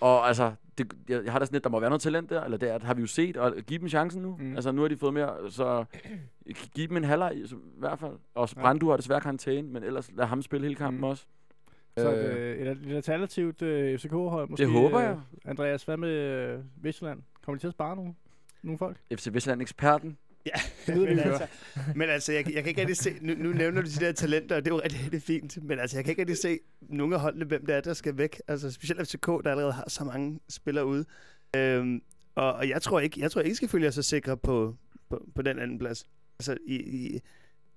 og altså, det, jeg, jeg har da sådan lidt, der må være noget talent der, eller det er, har vi jo set, og give dem chancen nu. Mm. Altså, nu har de fået mere, så giv dem en halvleg i, hvert fald. Og Ja. Brandu har desværre karantæne, men ellers lad ham spille hele kampen Mm. også. Så et, Øh, øh, et, et alternativt øh, FCK-hold måske. håber øh, jeg. Andreas, hvad med øh, Vestjylland? Kommer de til at spare nogle, nogle folk? FC Vestland-eksperten. Vi <laughs> men, altså, men altså, jeg, jeg kan ikke rigtig se, nu, nu nævner du de der talenter, og det er jo rigtig, rigtig fint, men altså, jeg kan ikke rigtig se nogle af holdene, hvem det er, der skal væk. Altså, specielt FCK, der allerede har så mange spillere ude. Øhm, og, og jeg tror ikke, jeg tror ikke, skal følge jer så sikre på, på, på den anden plads. Altså, i, i,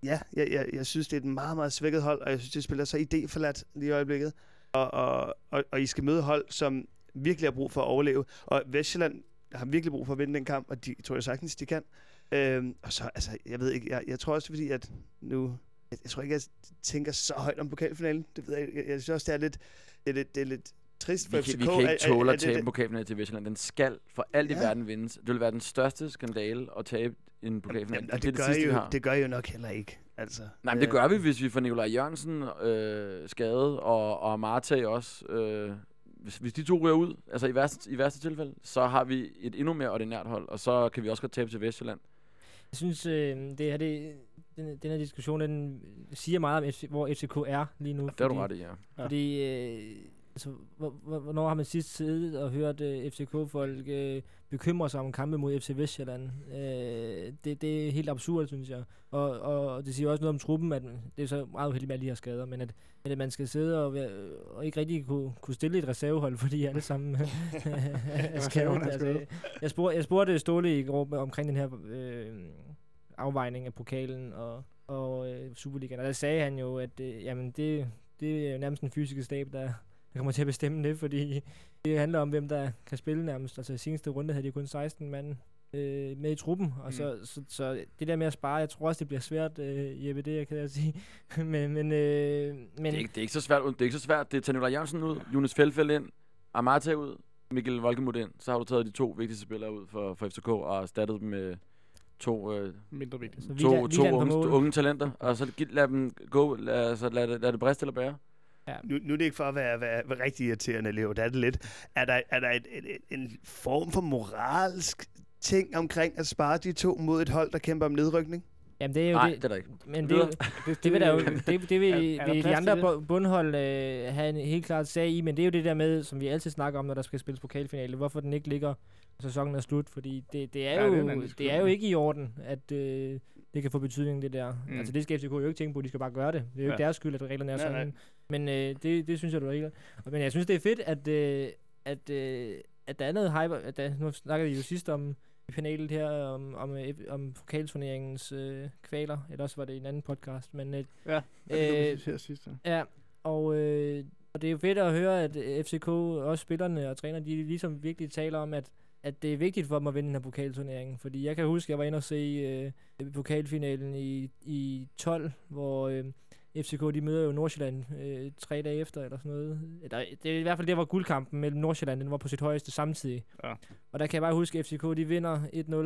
ja, jeg, jeg, jeg synes, det er et meget, meget svækket hold, og jeg synes, det spiller så idéforladt lige i øjeblikket. Og, og, og, og I skal møde hold, som virkelig har brug for at overleve. Og Vestjylland har virkelig brug for at vinde den kamp, og de tror jeg sagtens, de kan. Øhm, og så, altså, jeg ved ikke, jeg, jeg tror også, fordi at nu, jeg, jeg tror ikke, jeg tænker så højt om pokalfinalen. Det ved jeg, ikke. jeg, jeg synes også, det er lidt, det er lidt, det er lidt trist for Vi, FCK. kan, vi kan ikke tåle at det- tabe det- pokalfinalen til Vestjylland. Den skal for alt i Ja. verden vindes. Det vil være den største skandale at tabe en pokalfinale. Jamen, og det, det, er det gør sidste, I jo, det gør I jo nok heller ikke. Altså, Nej, men det øh, gør vi, hvis vi får Nikolaj Jørgensen øh, skadet, og, og Marte også. Øh, hvis, hvis de to ryger ud, altså i værste, i værste tilfælde, så har vi et endnu mere ordinært hold, og så kan vi også godt tabe til Vestjylland. Jeg synes, øh, det her, det, den, den her diskussion, den siger meget om, FC, hvor FCK er lige nu. Det har du ret i, ja. Ja. Fordi, øh, altså, hvor, hvor, hvornår har man sidst siddet og hørt øh, FCK-folk øh, bekymre sig om kampe mod FC Vestjylland? Øh, det, det er helt absurd, synes jeg. Og, og det siger også noget om truppen, at det er så meget uheldigt med alle de her skader, men at, at man skal sidde og, og ikke rigtig kunne, kunne stille et reservehold, fordi alle sammen <laughs> <laughs> er skadet. Altså, jeg, spurgte, jeg spurgte Ståle i går omkring den her øh, afvejning af pokalen og, og øh, Superligaen, og der sagde han jo, at øh, jamen det, det er jo nærmest den fysiske stab, der, der kommer til at bestemme det, fordi det handler om, hvem der kan spille nærmest. Altså i seneste runde havde de kun 16 mand øh, med i truppen, og Mm. så, så, så det der med at spare, jeg tror også, det bliver svært, øh, Jeppe, det jeg kan jeg sige. <laughs> men, men, øh, men Det er, ikke, det er ikke så svært. Det er ikke så svært. Det er tage Nikolaj Jørgensen ud, Jonas Feldfeldt ind, Amata ud, Mikkel Volkemut ind. Så har du taget de to vigtigste spillere ud for, for FCK og erstattet dem med to, øh, Mindre vigtigt. Så to, to unge, unge talenter. Og så lad dem gå. Lad, så lad, det, lad det briste eller bære. Nu, nu er det ikke for at være, være, være rigtig irriterende, Leo. Det er det lidt. Er der, er der et, et, et, en form for moralsk ting omkring at spare de to mod et hold, der kæmper om nedrykning? Jamen, det er jo Nej, det, det er der ikke. Men det, er jo- Det, det vil der jo, <laughs> det, det vil, Er- er der vil de andre det? bu- bundhold øh, have en helt klart sag i, men det er jo det der med, som vi altid snakker om, når der skal spilles pokalfinale, hvorfor den ikke ligger, når sæsonen er slut, fordi det, det, er, Ja, det er jo, det er jo ikke i orden, at øh, det kan få betydning, det der. Mm. Altså det skal FCK jo ikke tænke på, de skal bare gøre det. Det er jo ikke Ja. deres skyld, at reglerne er Nej, nej. Men øh, det, det synes jeg, du er rigtigt. Men jeg synes, det er fedt, at, øh, at, øh, at der er noget hype. At der, nu snakkede vi jo sidst om i panelet her, om, om, øh, om pokalturneringens øh, kvaler, eller også var det en anden podcast. Men øh, Ja, Øh, det sidst. ja. Og, øh, og det er jo fedt at høre, at FCK, også spillerne og trænerne, de ligesom virkelig taler om, at, at det er vigtigt for dem at vinde den her pokalturnering. Fordi jeg kan huske, at jeg var inde og se øh, pokalfinalen i, i 12, hvor øh, FCK de møder jo Nordsjælland øh, tre dage efter, eller sådan noget. Eller, det er i hvert fald det, var guldkampen mellem Nordsjælland, den var på sit højeste samtidig. Ja. Og der kan jeg bare huske, at FCK de vinder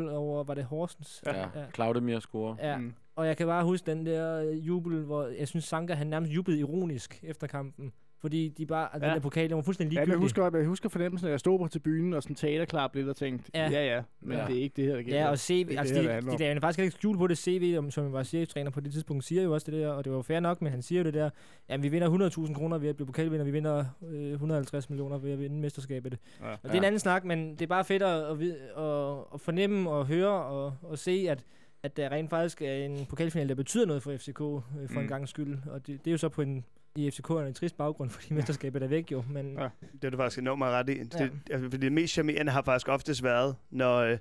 1-0 over, var det Horsens? Ja. ja. Claudemir scorer. ja. Mm. Og jeg kan bare huske den der øh, jubel, hvor jeg synes, Sanka han nærmest jublede ironisk efter kampen. Fordi de bare, altså, Ja. den der pokal, den var fuldstændig Ja, ligegyldig. jeg husker, jeg husker fornemmelsen, at jeg stod på tribunen og sådan teaterklap lidt og tænkte, ja, Ja. ja, ja men Ja. det er ikke det her, der gælder. Ja, og CV, det, altså her, de, det de, handler om. de lavede faktisk ikke skjul på det. CV, om- som var cheftræner på det tidspunkt, siger jo også det der, og det var jo fair nok, men han siger jo det der, jamen vi vinder 100.000 kroner ved at blive pokalvinder, vi vinder øh, 150 millioner ved at vinde mesterskabet. Ja. Og det er en anden snak, men det er bare fedt at, at, at, at fornemme og høre og, og se, at, at der rent faktisk er en pokalfinale, der betyder noget for FCK øh, for. Mm. en gang skyld. Og det, det er jo så på en i FCK er en trist baggrund, <laughs> fordi mesterskabet er væk jo. Men Ja. Det er du faktisk enormt meget ret i. Det, Ja. altså, fordi det mest charmerende har faktisk oftest været, når, øh,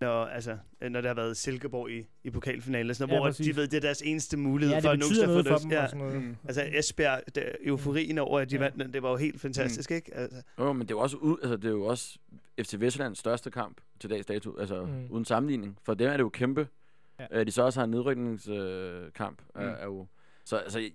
når, altså, øh, når der har været Silkeborg i, i pokalfinalen, sådan, Ja, ja, hvor præcis. de ved, det er deres eneste mulighed ja, for det at betyder at få noget for det. dem Ja. og sådan noget. Mm. Altså Esbjerg, der, euforien over, at de Ja. vandt den, det var jo helt fantastisk, mm. ikke? Altså, Jo, men det er også, ud, altså, det er jo også FC Vestjyllands største kamp til dags dato, altså Mm. uden sammenligning. For dem er det jo kæmpe. Ja. Øh, de så også har en nedrykningskamp, øh, Mm. er, er jo... Så altså,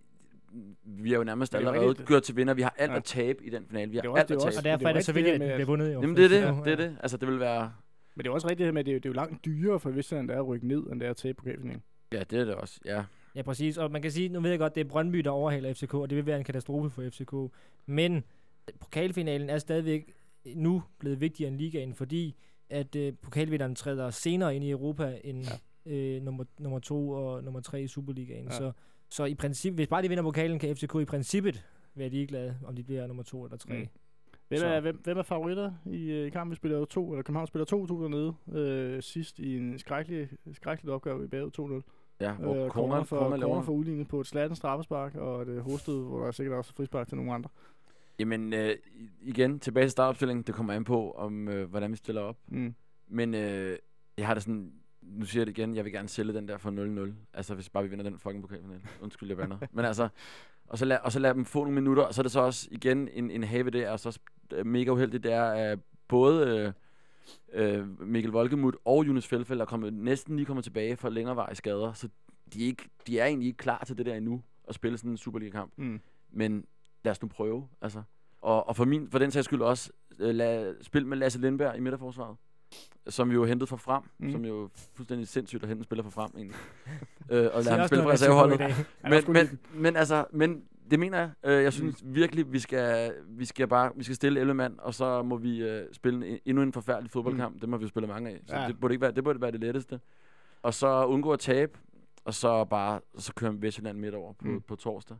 vi er jo nærmest er allerede rigtigt. gjort til vinder. Vi har alt Ja. at tabe i den finale. Vi har Det også- alt det at tabe. også- Og derfor det er det så vigtigt, at den bliver vundet jo. Jamen det er det, det er det. Altså det vil være... Men det er også rigtigt det her med, at det er, det er jo langt dyrere for Vestland, der er at rykke ned, end det er at tabe pokalfinalen. Ja, det er det også, ja. Ja, præcis. Og man kan sige, nu ved jeg godt, det er Brøndby, der overhaler FCK, og det vil være en katastrofe for FCK. Men pokalfinalen er stadigvæk nu blevet vigtigere end ligaen, fordi at øh, pokalvinderen træder senere ind i Europa end ja. øh, nummer, nummer to og nummer tre i Superligaen. Ja. Så, så i princippet, hvis bare de vinder pokalen, kan FCK i princippet være ligeglade, om de bliver nummer to eller tre. Mm. Hvem er, hvem, hvem er favoritter i, øh, i kampen? Vi spiller to, eller København spiller 2-2 dernede øh, sidst i en skrækkelig, skrækkelig opgave i bagud 2-0. Ja, hvor Øh, corner for, corner corner laver... for udlignet på et slatten straffespark, og et øh, hovedstød, hvor der er sikkert også frispark til nogle andre. Jamen, øh, igen, tilbage til startopstillingen. Det kommer an på, om øh, hvordan vi stiller op. Mm. Men øh, jeg har det sådan... Nu siger jeg det igen, jeg vil gerne sælge den der for 0-0. Altså, hvis bare vi vinder den fucking pokalfinale. Undskyld, jeg bander. Men altså... Og så, lad, og så lad dem få nogle minutter, og så er det så også igen en, en have det er så øh, mega uheldigt, det er at både øh, øh, Mikkel Volkemut og Jonas Felfeldt er kommet, næsten lige kommet tilbage fra længerevarige skader, så de er, ikke, de er egentlig ikke klar til det der endnu, at spille sådan en Superliga-kamp. Mm. Men lad os nu prøve, altså. Og, og for, min, for den sags skyld også, øh, lad, spil med Lasse Lindberg i midterforsvaret, som vi jo hentede fra frem, Mm. som jo fuldstændig sindssygt at hente en spiller fra frem, egentlig. <laughs> øh, og Det lad er ham spille fra reserveholdet. er Men, men, men, altså, men det mener jeg. Øh, jeg synes mm. virkelig, vi skal, vi skal bare vi skal stille 11 mand, og så må vi øh, spille en, endnu en forfærdelig fodboldkamp. Mm. Det må vi jo spille mange af. Så Ja. ja. det, burde ikke være, det burde være det letteste. Og så undgå at tabe, og så bare så kører vi Vestjylland midt over på, Mm. på torsdag.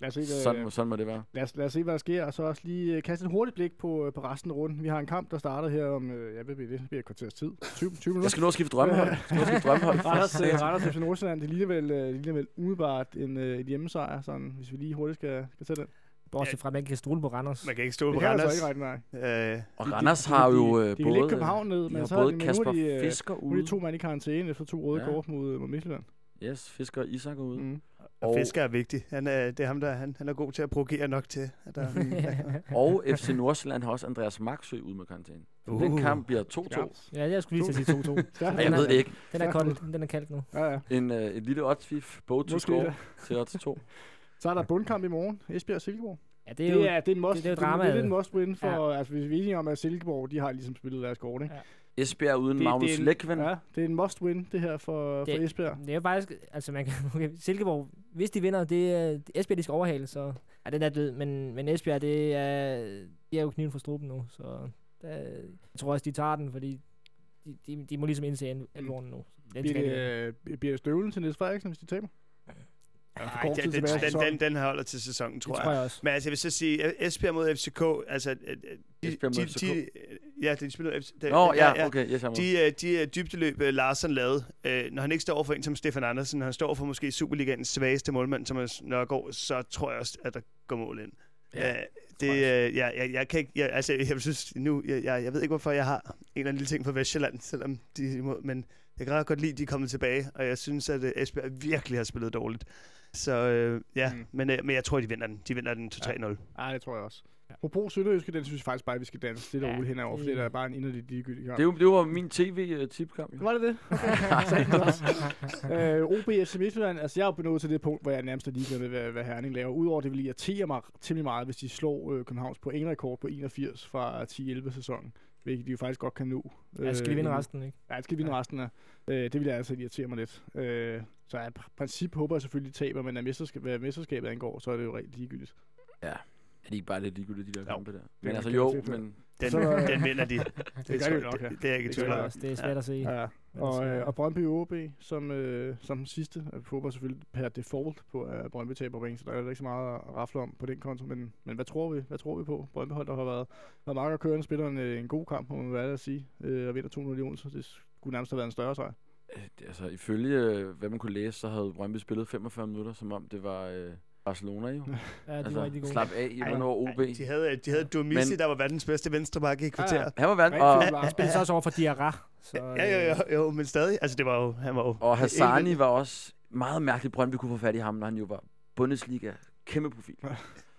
Lad os, se, hvad, Sådan, må- sådan må det være. lad, os, lad os se, hvad der sker, og så også lige øh, kaste et hurtigt blik på, øh, på resten af runden. Vi har en kamp, der starter her om, øh, ja, hvad bliver det? Det bliver et kvarters tid. 20, 20 minutter. Jeg skal nu at skifte drømmehold. Jeg <laughs> skal nu at skifte drømmehold. <laughs> Randers, Randers FC Nordsjælland, det ligner vel, øh, ligner vel umiddelbart en, øh, et hjemmesejr, sådan, hvis vi lige hurtigt skal, skal tage den. Bortset fra, at man ikke kan stole på Randers. man kan ikke stå Det på kan Randers. altså ikke regne med. Øh, Og De- de- Randers de- har de- jo De kan både, lægge København ned, de men har så både er de, Kasper er de, Fisker nu er de ude. to mand i karantæne efter to røde Ja. kort mod, mod Midtjylland. Yes, Fisker og Isak er ude. Mm. Og Fisker er vigtig. Han er, det er ham, der han, han er god til at provokere nok til. At der, <laughs> Og FC Nordsjælland har også Andreas Maxø ude med karantæne. Uh. Den kamp bliver 2-2. ja, jeg skulle lige til at sige 2-2. <laughs> Stærkt. Ej, jeg ved det ikke. Den er kold. Den er kaldt nu. Ja, ja. En, øh, et lille oddsfif, both to score det. til odds 2. Så er der bundkamp i morgen. Esbjerg og Silkeborg. Ja, det Det er jo... er, det er en must, det- det er jo det, det er en must win for, ja. altså hvis vi er enige om, at Silkeborg, de har ligesom spillet deres kort, ikke? Ja. Esbjerg uden Det- Magnus det er en- Lekven. Ja, det er en must win, det her for, Det- for Esbjerg. Det er jo faktisk, altså man kan, <laughs> okay, Silkeborg, hvis de vinder, det er Esbjerg, de skal overhale, så ja, den er død, men, men Esbjerg, det er, de er jo kniven for struben nu, så der, jeg tror også, de tager den, fordi de, de, de må ligesom indse al- alvoren nu. Den Bliver de det, bliver det støvlen til Niels Frederiksen, hvis de taber? Ej, den, den, den, den, den holder til sæsonen, tror det jeg. tror jeg også. Men altså, jeg vil så sige, at Esbjerg mod FCK, altså... De, Esbjerg mod de, FCK? De, ja, de spiller FC... De, Nå, ja, okay. Yes. De, øh, de øh, dybdeløb, øh, Larsen lavede, når han ikke står for en som Stefan Andersen, når han står for måske Superligaens svageste målmand, som er Nørgaard, så tror jeg også, at der går mål ind. Ja, Ja, det, øh, jeg, jeg, jeg kan ikke, jeg, altså, jeg synes nu, jeg, jeg, jeg ved ikke, hvorfor jeg har en eller anden lille ting for Vestjylland, selvom de er men jeg kan ret godt lide, at de er kommet tilbage, og jeg synes, at Esbjerg virkelig har spillet dårligt. Så øh, ja, Mm. mm. men, øh, men jeg tror, de vinder den. De vinder den 2-3-0. Ja, det tror jeg også. Apropos Sønderjyske, den synes jeg faktisk bare, at vi skal danse og Ja, roligt henover, det- fordi der er bare en inderlig ligegyldig kamp. Det, var- det var min tv-tipkamp. Var det det? <laughs> øh, OB FC Midtjylland, altså jeg er jo nået til det punkt, hvor jeg nærmest er ligeglad med, hvad, hvad Herning laver. Udover det vil irritere mig temmelig meget, hvis de slår øh, Københavns pointrekord på 81 fra 10-11 sæsonen. Hvilket de jo faktisk godt kan nå. Ja, skal de vinde øh, resten, ikke? Ja, det skal de vinde resten af. Øh, det vil jeg altså irritere mig lidt. Øh, så af princip håber jeg selvfølgelig, at de taber, men af mesterskab, hvad mesterskabet angår, så er det jo rigtig ligegyldigt. Ja. de ikke bare lidt ligegyldige, de der Jo, kampe der? Men altså jo, men Den, Så, øh, den vinder de. <laughs> Det gør tror de jeg- nok, ja. det, det er jeg ikke i Det tvivl gør om. det er svært at se. Ja, og, øh, og Brøndby OB, som, øh, som den sidste, jeg håber selvfølgelig per default på, at Brøndby taber point, så der er jo ikke så meget at rafle om på den konto, men, men hvad tror vi? Hvad tror vi på? Brøndby hold, der har været, været meget kørende, spiller en, øh, en god kamp, må man være at sige, øh, og vinder 2 millioner, så det skulle nærmest have været en større sejr. Øh, det- altså, ifølge øh, hvad man kunne læse, så havde Brøndby spillet 45 minutter, som om det var øh, Barcelona jo. <laughs> Ja, de var altså, rigtig gode. slap af i under OB. Ej, de havde, de havde Dumisi, Men- der var verdens bedste venstreback i et kvarter. Ja, ja. Han var Rigtig og, var. Han spillede så også over for Diarra. Så, Ja, jo, jo, jo, men stadig. Altså, det var jo... Han var jo og Hassani var også meget mærkeligt, Brøndby kunne få fat i ham, når han jo var Bundesliga kæmpe profil. <laughs>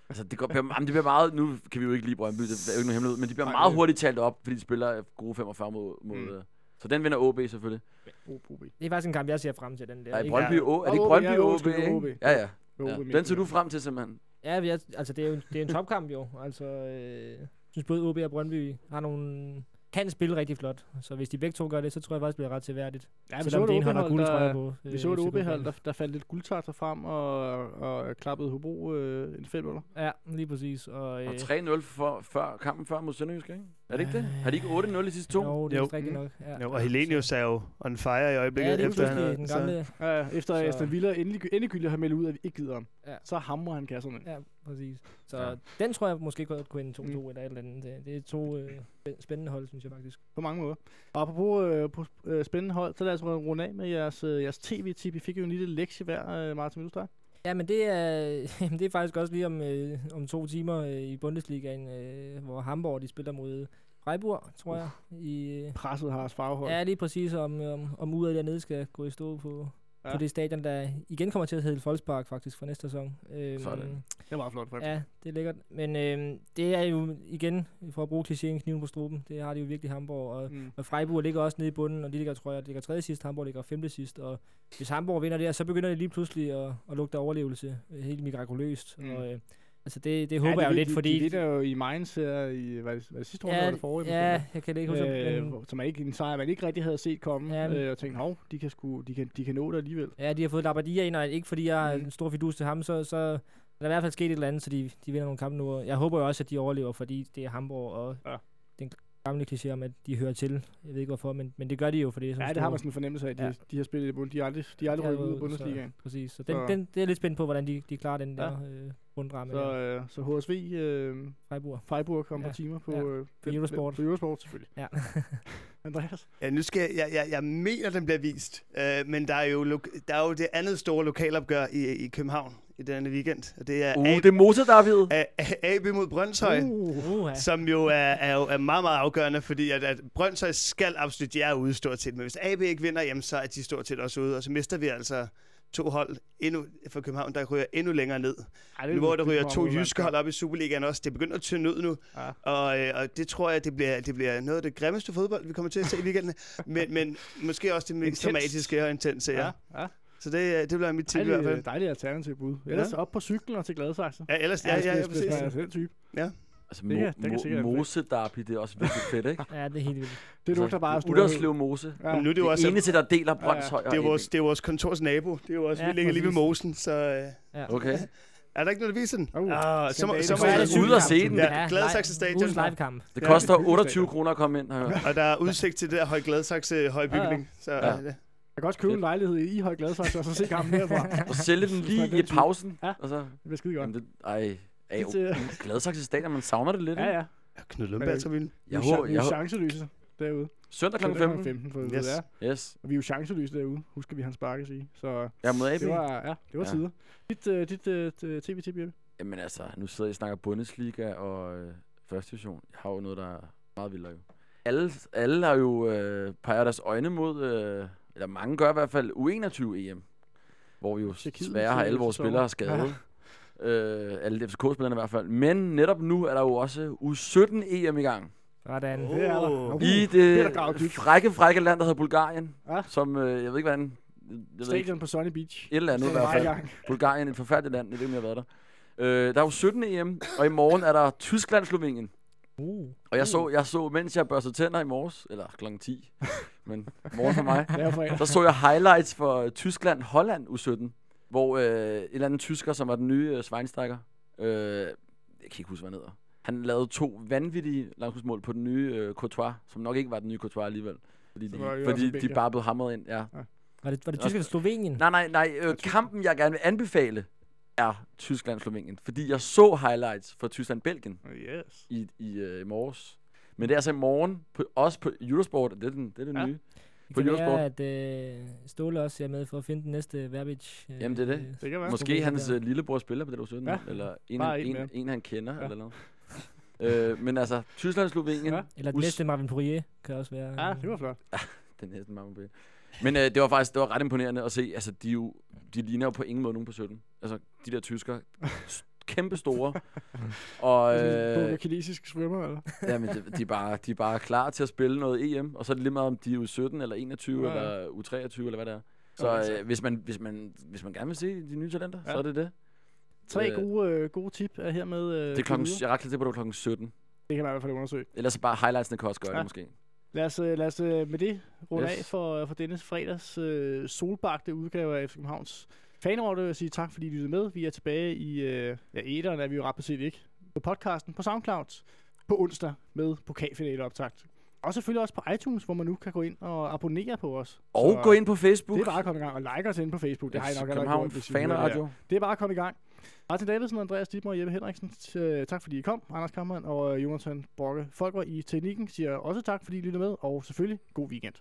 Altså, det, går, bliver, jamen, det bliver meget, nu kan vi jo ikke lide Brøndby, det er jo ikke nogen hemmelighed, men de bliver Nej, meget det- hurtigt talt op, fordi de spiller gode 45 mod, mod Mm. Så den vinder OB selvfølgelig. OB. Det er faktisk en kamp, jeg ser frem til, den der. Nej, ikke? Brøndby Ja. O, er det Og OB, Brøndby ja, OB, ikke? OB. Ja, ja. OB ja. Den ser du frem til simpelthen. Ja, vi er, altså det er jo det er en topkamp jo. Altså, øh, jeg synes både OB og Brøndby har nogle kan spille rigtig flot. Så hvis de begge to gør det, så tror jeg faktisk, det bliver ret seværdigt. Ja, vi så Selvom et det ene har OB-hold, guld, der, på. vi så et OB-hold, der, der faldt lidt guldtarter frem og, og klappede Hobro øh, en 5 minutter. Ja, lige præcis. Og, øh, Og 3-0 for, før, kampen før mod Sønderjysk, ikke? Er det ikke det? Har de ikke 8-0 i sidste to? Jo, det er Jo. rigtigt nok. Ja. Jo, og Helenius er jo on fire i øjeblikket. Ja, det er efter han den så- gamle. Ja, efter Så- Aston Villa endelig, endegyldigt har meldt ud, at vi ikke gider ham, Ja. så hamrer han kasserne. Ja, præcis. Så Ja. den tror jeg måske godt kunne ende 2-2 Mm. eller et eller andet. Det, det er to øh, spæ- spændende hold, synes jeg faktisk. På mange måder. Og apropos øh, på, øh, spændende hold, så lad os runde af med jeres, øh, jeres tv-tip. I fik jo en lille lektie hver, øh, Martin, vil du starte? Ja, men det er, <laughs> jamen, det er faktisk også lige om, øh, om to timer øh, i Bundesligaen, øh, hvor Hamburg de spiller mod Freiburg, tror jeg. I, øh, Presset har farvehold. ja, lige præcis om, om, om uret dernede skal gå i stå på, Ja. på det stadion, der igen kommer til at hedde Volkspark faktisk for næste sæson. Øhm, Sådan. Det var flot, faktisk. Ja, det er lækkert. Men øhm, det er jo igen, for at bruge klichéen, kniven på struben. Det har de jo virkelig Hamburg. Og, Mm. og Freiburg ligger også nede i bunden, og de ligger, tror jeg, ligger tredje sidst. Hamburg ligger femte sidst. Og hvis Hamburg vinder der, så begynder det lige pludselig at, at lugte overlevelse. øh, Helt mirakuløst. Mm. Og, øh, altså det, det håber jeg jo lidt, de, fordi... De, de, der jo i Mainz her i, hvad, er det- hvad er det sidste år, ja, var det forrige? ja, jeg kan det ikke huske, øh, men, som er ikke en sejr, man ikke rigtig havde set komme, Ja, men- øh, og tænkte, hov, de kan, sgu, de, kan, de kan nå det alligevel. Ja, de har fået Labadia ind, og ikke fordi jeg er Mm. en stor fidus til ham, så, så er der i hvert fald sket et eller andet, så de, de vinder nogle kampe nu. Jeg håber jo også, at de overlever, fordi det er Hamburg, og Ja. ja. den gamle kliché om, at de hører til. Jeg ved ikke hvorfor, men, men det gør de jo, for det er sådan Ja, det har man sådan en fornemmelse af, at de, Ja. de har spillet i bund. De er aldrig, de er aldrig rykket ud af så- Bundesligaen. Præcis, så den, Så- den, det er jeg lidt spændt på, hvordan de, de klarer den Ja. der øh, rundramme Så, der. øh, så HSV, øh, Freiburg. Freiburg kom ja. På timer på, Ja. øh, På Eurosport. På Eurosport, selvfølgelig. Ja. <laughs> Andreas? Ja, nu skal jeg, jeg, jeg, jeg mener, den bliver vist. Øh, men der er, jo, der er jo det andet store lokalopgør i, i København i denne weekend. Og det er Uh, det er Mose-derbyet. A- A- AB mod Brøndshøj. Uh, Uh, ja. Som jo er, er, jo er meget, meget afgørende, fordi at, at Brøndshøj skal absolut, de er ude stort set. Men hvis AB ikke vinder, jamen, så er de stort set også ude. Og så mister vi altså to hold endnu, for København, der ryger endnu længere ned. Ej, Nu hvor der ryger to jyske hold op i Superligaen også. Det begynder at tynde ud nu. Ja. Og, øh, og det tror jeg, det bliver, det bliver noget af det grimmeste fodbold, vi kommer til at se i weekenden. <laughs> men, men måske også det mest dramatiske og intense, ja. Ja, ja. Så det, øh, det bliver mit tip i hvert fald. dejligt alternativ bud. Ellers op på cyklen og til Gladsaxe. Ja, ellers, ja, ja, ja, hvis, hvis man er præcis. den type. Altså, Det kan- det kan mo- det er også virkelig fedt, ikke? ja, det er helt vildt. Det lugter bare altså. Uderslev Mose. Ja. Men nu er det jo Det også... eneste, der deler Brøndshøj Det er, og vores, det er vores kontors nabo. Det er jo også, Ja, vi ligger lige ved præcis. Mosen, så... Øh, Ja. Okay. <laughs> er der ikke noget, der viser den? Uh, Ah, så, må, så, må jeg, det ude at se den. Ja, Gladsaxe Stadion. Ugens livekamp. Det koster 28 kroner at komme ind. Og der er udsigt til det der høj Gladsaxe højbygning. Så, Ja. Ja. Jeg kan også købe en lejlighed i Høj Gladsaxe, og så se kampen herfra. <laughs> Og sælge den <laughs> lige i pausen. Ja. Og så, Det bliver skide godt. jamen det, ej, ej, Det til- Gladsaxe Stadion, man savner det lidt, Ja, ikke? ja. Knud Lundberg, så vil. Vi Jeg er, håber, vi jeg er håber. chanceløse derude. Søndag kl. Søndag 15. 15 for Yes. yes. er. Yes. Og vi er jo chanceløse derude, husker vi hans bakke sige. Så er mod AB. det var, ja, det var Ja. tider. Dit, uh, dit uh, tv-tip, Jeppe? Jamen altså, nu sidder jeg og snakker Bundesliga og øh, første division. Jeg har jo noget, der er meget vildere jo. Alle, alle har jo øh, peger deres øjne mod, øh, eller mange gør i hvert fald, U21-EM. Hvor vi jo desværre har alle vores spillere skadet. Øh, alle FCK-spillerne i hvert fald. Men netop nu er der jo også U17-EM i gang. Sådan. Det er der. Uh, I det frække, frække land, der hedder Bulgarien. Ja. Som, øh, jeg ved ikke, hvordan... Jeg ved ikke, Stadion på Sunny Beach. et eller andet i Det er hvert fald. gang. Bulgarien, et forfærdeligt land. Jeg ved ikke, om jeg har været der. Øh, der er jo 17 EM, og i morgen er der Tyskland-Slovenien. Uh. Og jeg så, jeg så, mens jeg børstede tænder i morges, eller klokken 10, men morgen for mig, <laughs> er fredag. så så jeg highlights for Tyskland-Holland U17, hvor øh, en eller anden tysker, som var den nye øh, Schweinsteiger, øh, jeg kan ikke huske, hvad han hedder. Han lavede to vanvittige langskudsmål på den nye øh, Courtois, som nok ikke var den nye Courtois alligevel. Fordi, de, fordi de bare blev hamret ind, ja. Var det, var det Tyskland Slovenien? Nej, nej, nej. Øh, kampen, jeg gerne vil anbefale, er Tyskland-Slovenien. Fordi jeg så highlights fra Tyskland-Belgien Yes. i, i, øh, i morges. Men det er altså i morgen, på, også på Eurosport, det er, den, det, er det Ja. nye. Det på kan Eurosport. være, at øh, Ståle også er med for at finde den næste Verbic. Øh, Jamen, det er det. Det kan være. Måske Slovenien hans der. øh, lillebror spiller på det, du 17, Ja. eller en, en en, mere. en, han kender, Ja. eller noget. <laughs> øh, men altså, Tyskland-Slovenien, Ja. ja. Eller den Us- næste Marvin Poirier kan også være. Ja, det var flot. den næsten mange på Men øh, det var faktisk det var ret imponerende at se, altså de, jo, de ligner jo på ingen måde nogen på 17. Altså, de der tyskere, s- kæmpe store. <laughs> og Øh, øh, kinesisk svømmer, eller? <laughs> jamen, de, de, er bare, de er bare klar til at spille noget EM, og så er det lige meget, om de er U17 eller 21 Ja, eller U23 eller hvad det er. Så øh, hvis, man, hvis, man, hvis man gerne vil se de nye talenter, Ja. så er det det. Tre Øh, gode, øh, gode tip er hermed. Øh, Det er klokken, jeg er ret klar til, på, det klokken 17. Det kan man i hvert fald undersøge. Ellers så bare highlightsene kan også gøre Ja. det måske. Lad os, øh, lad os øh, med det runde Yes. af for, for denne fredags øh, solbagte udgave af FC Københavns fanråd. og sige tak, fordi I lyttede med. Vi er tilbage i øh, ja, æderen, er vi jo ret beset ikke. På podcasten på SoundCloud på onsdag med pokalfinale optakt. Og selvfølgelig også på iTunes, hvor man nu kan gå ind og abonnere på os. Og Så gå ind på Facebook. Det er bare at komme i gang og like os ind på Facebook. Det har I nok København gjort, det. Fanradio. Det er bare at komme i gang. Martin Davidsen, Andreas Dittmer og Jeppe Henriksen, øh, tak fordi I kom. Anders Kammermann og øh, Jonathan Borge Folker i teknikken siger også tak, fordi I lyttede med, og selvfølgelig god weekend.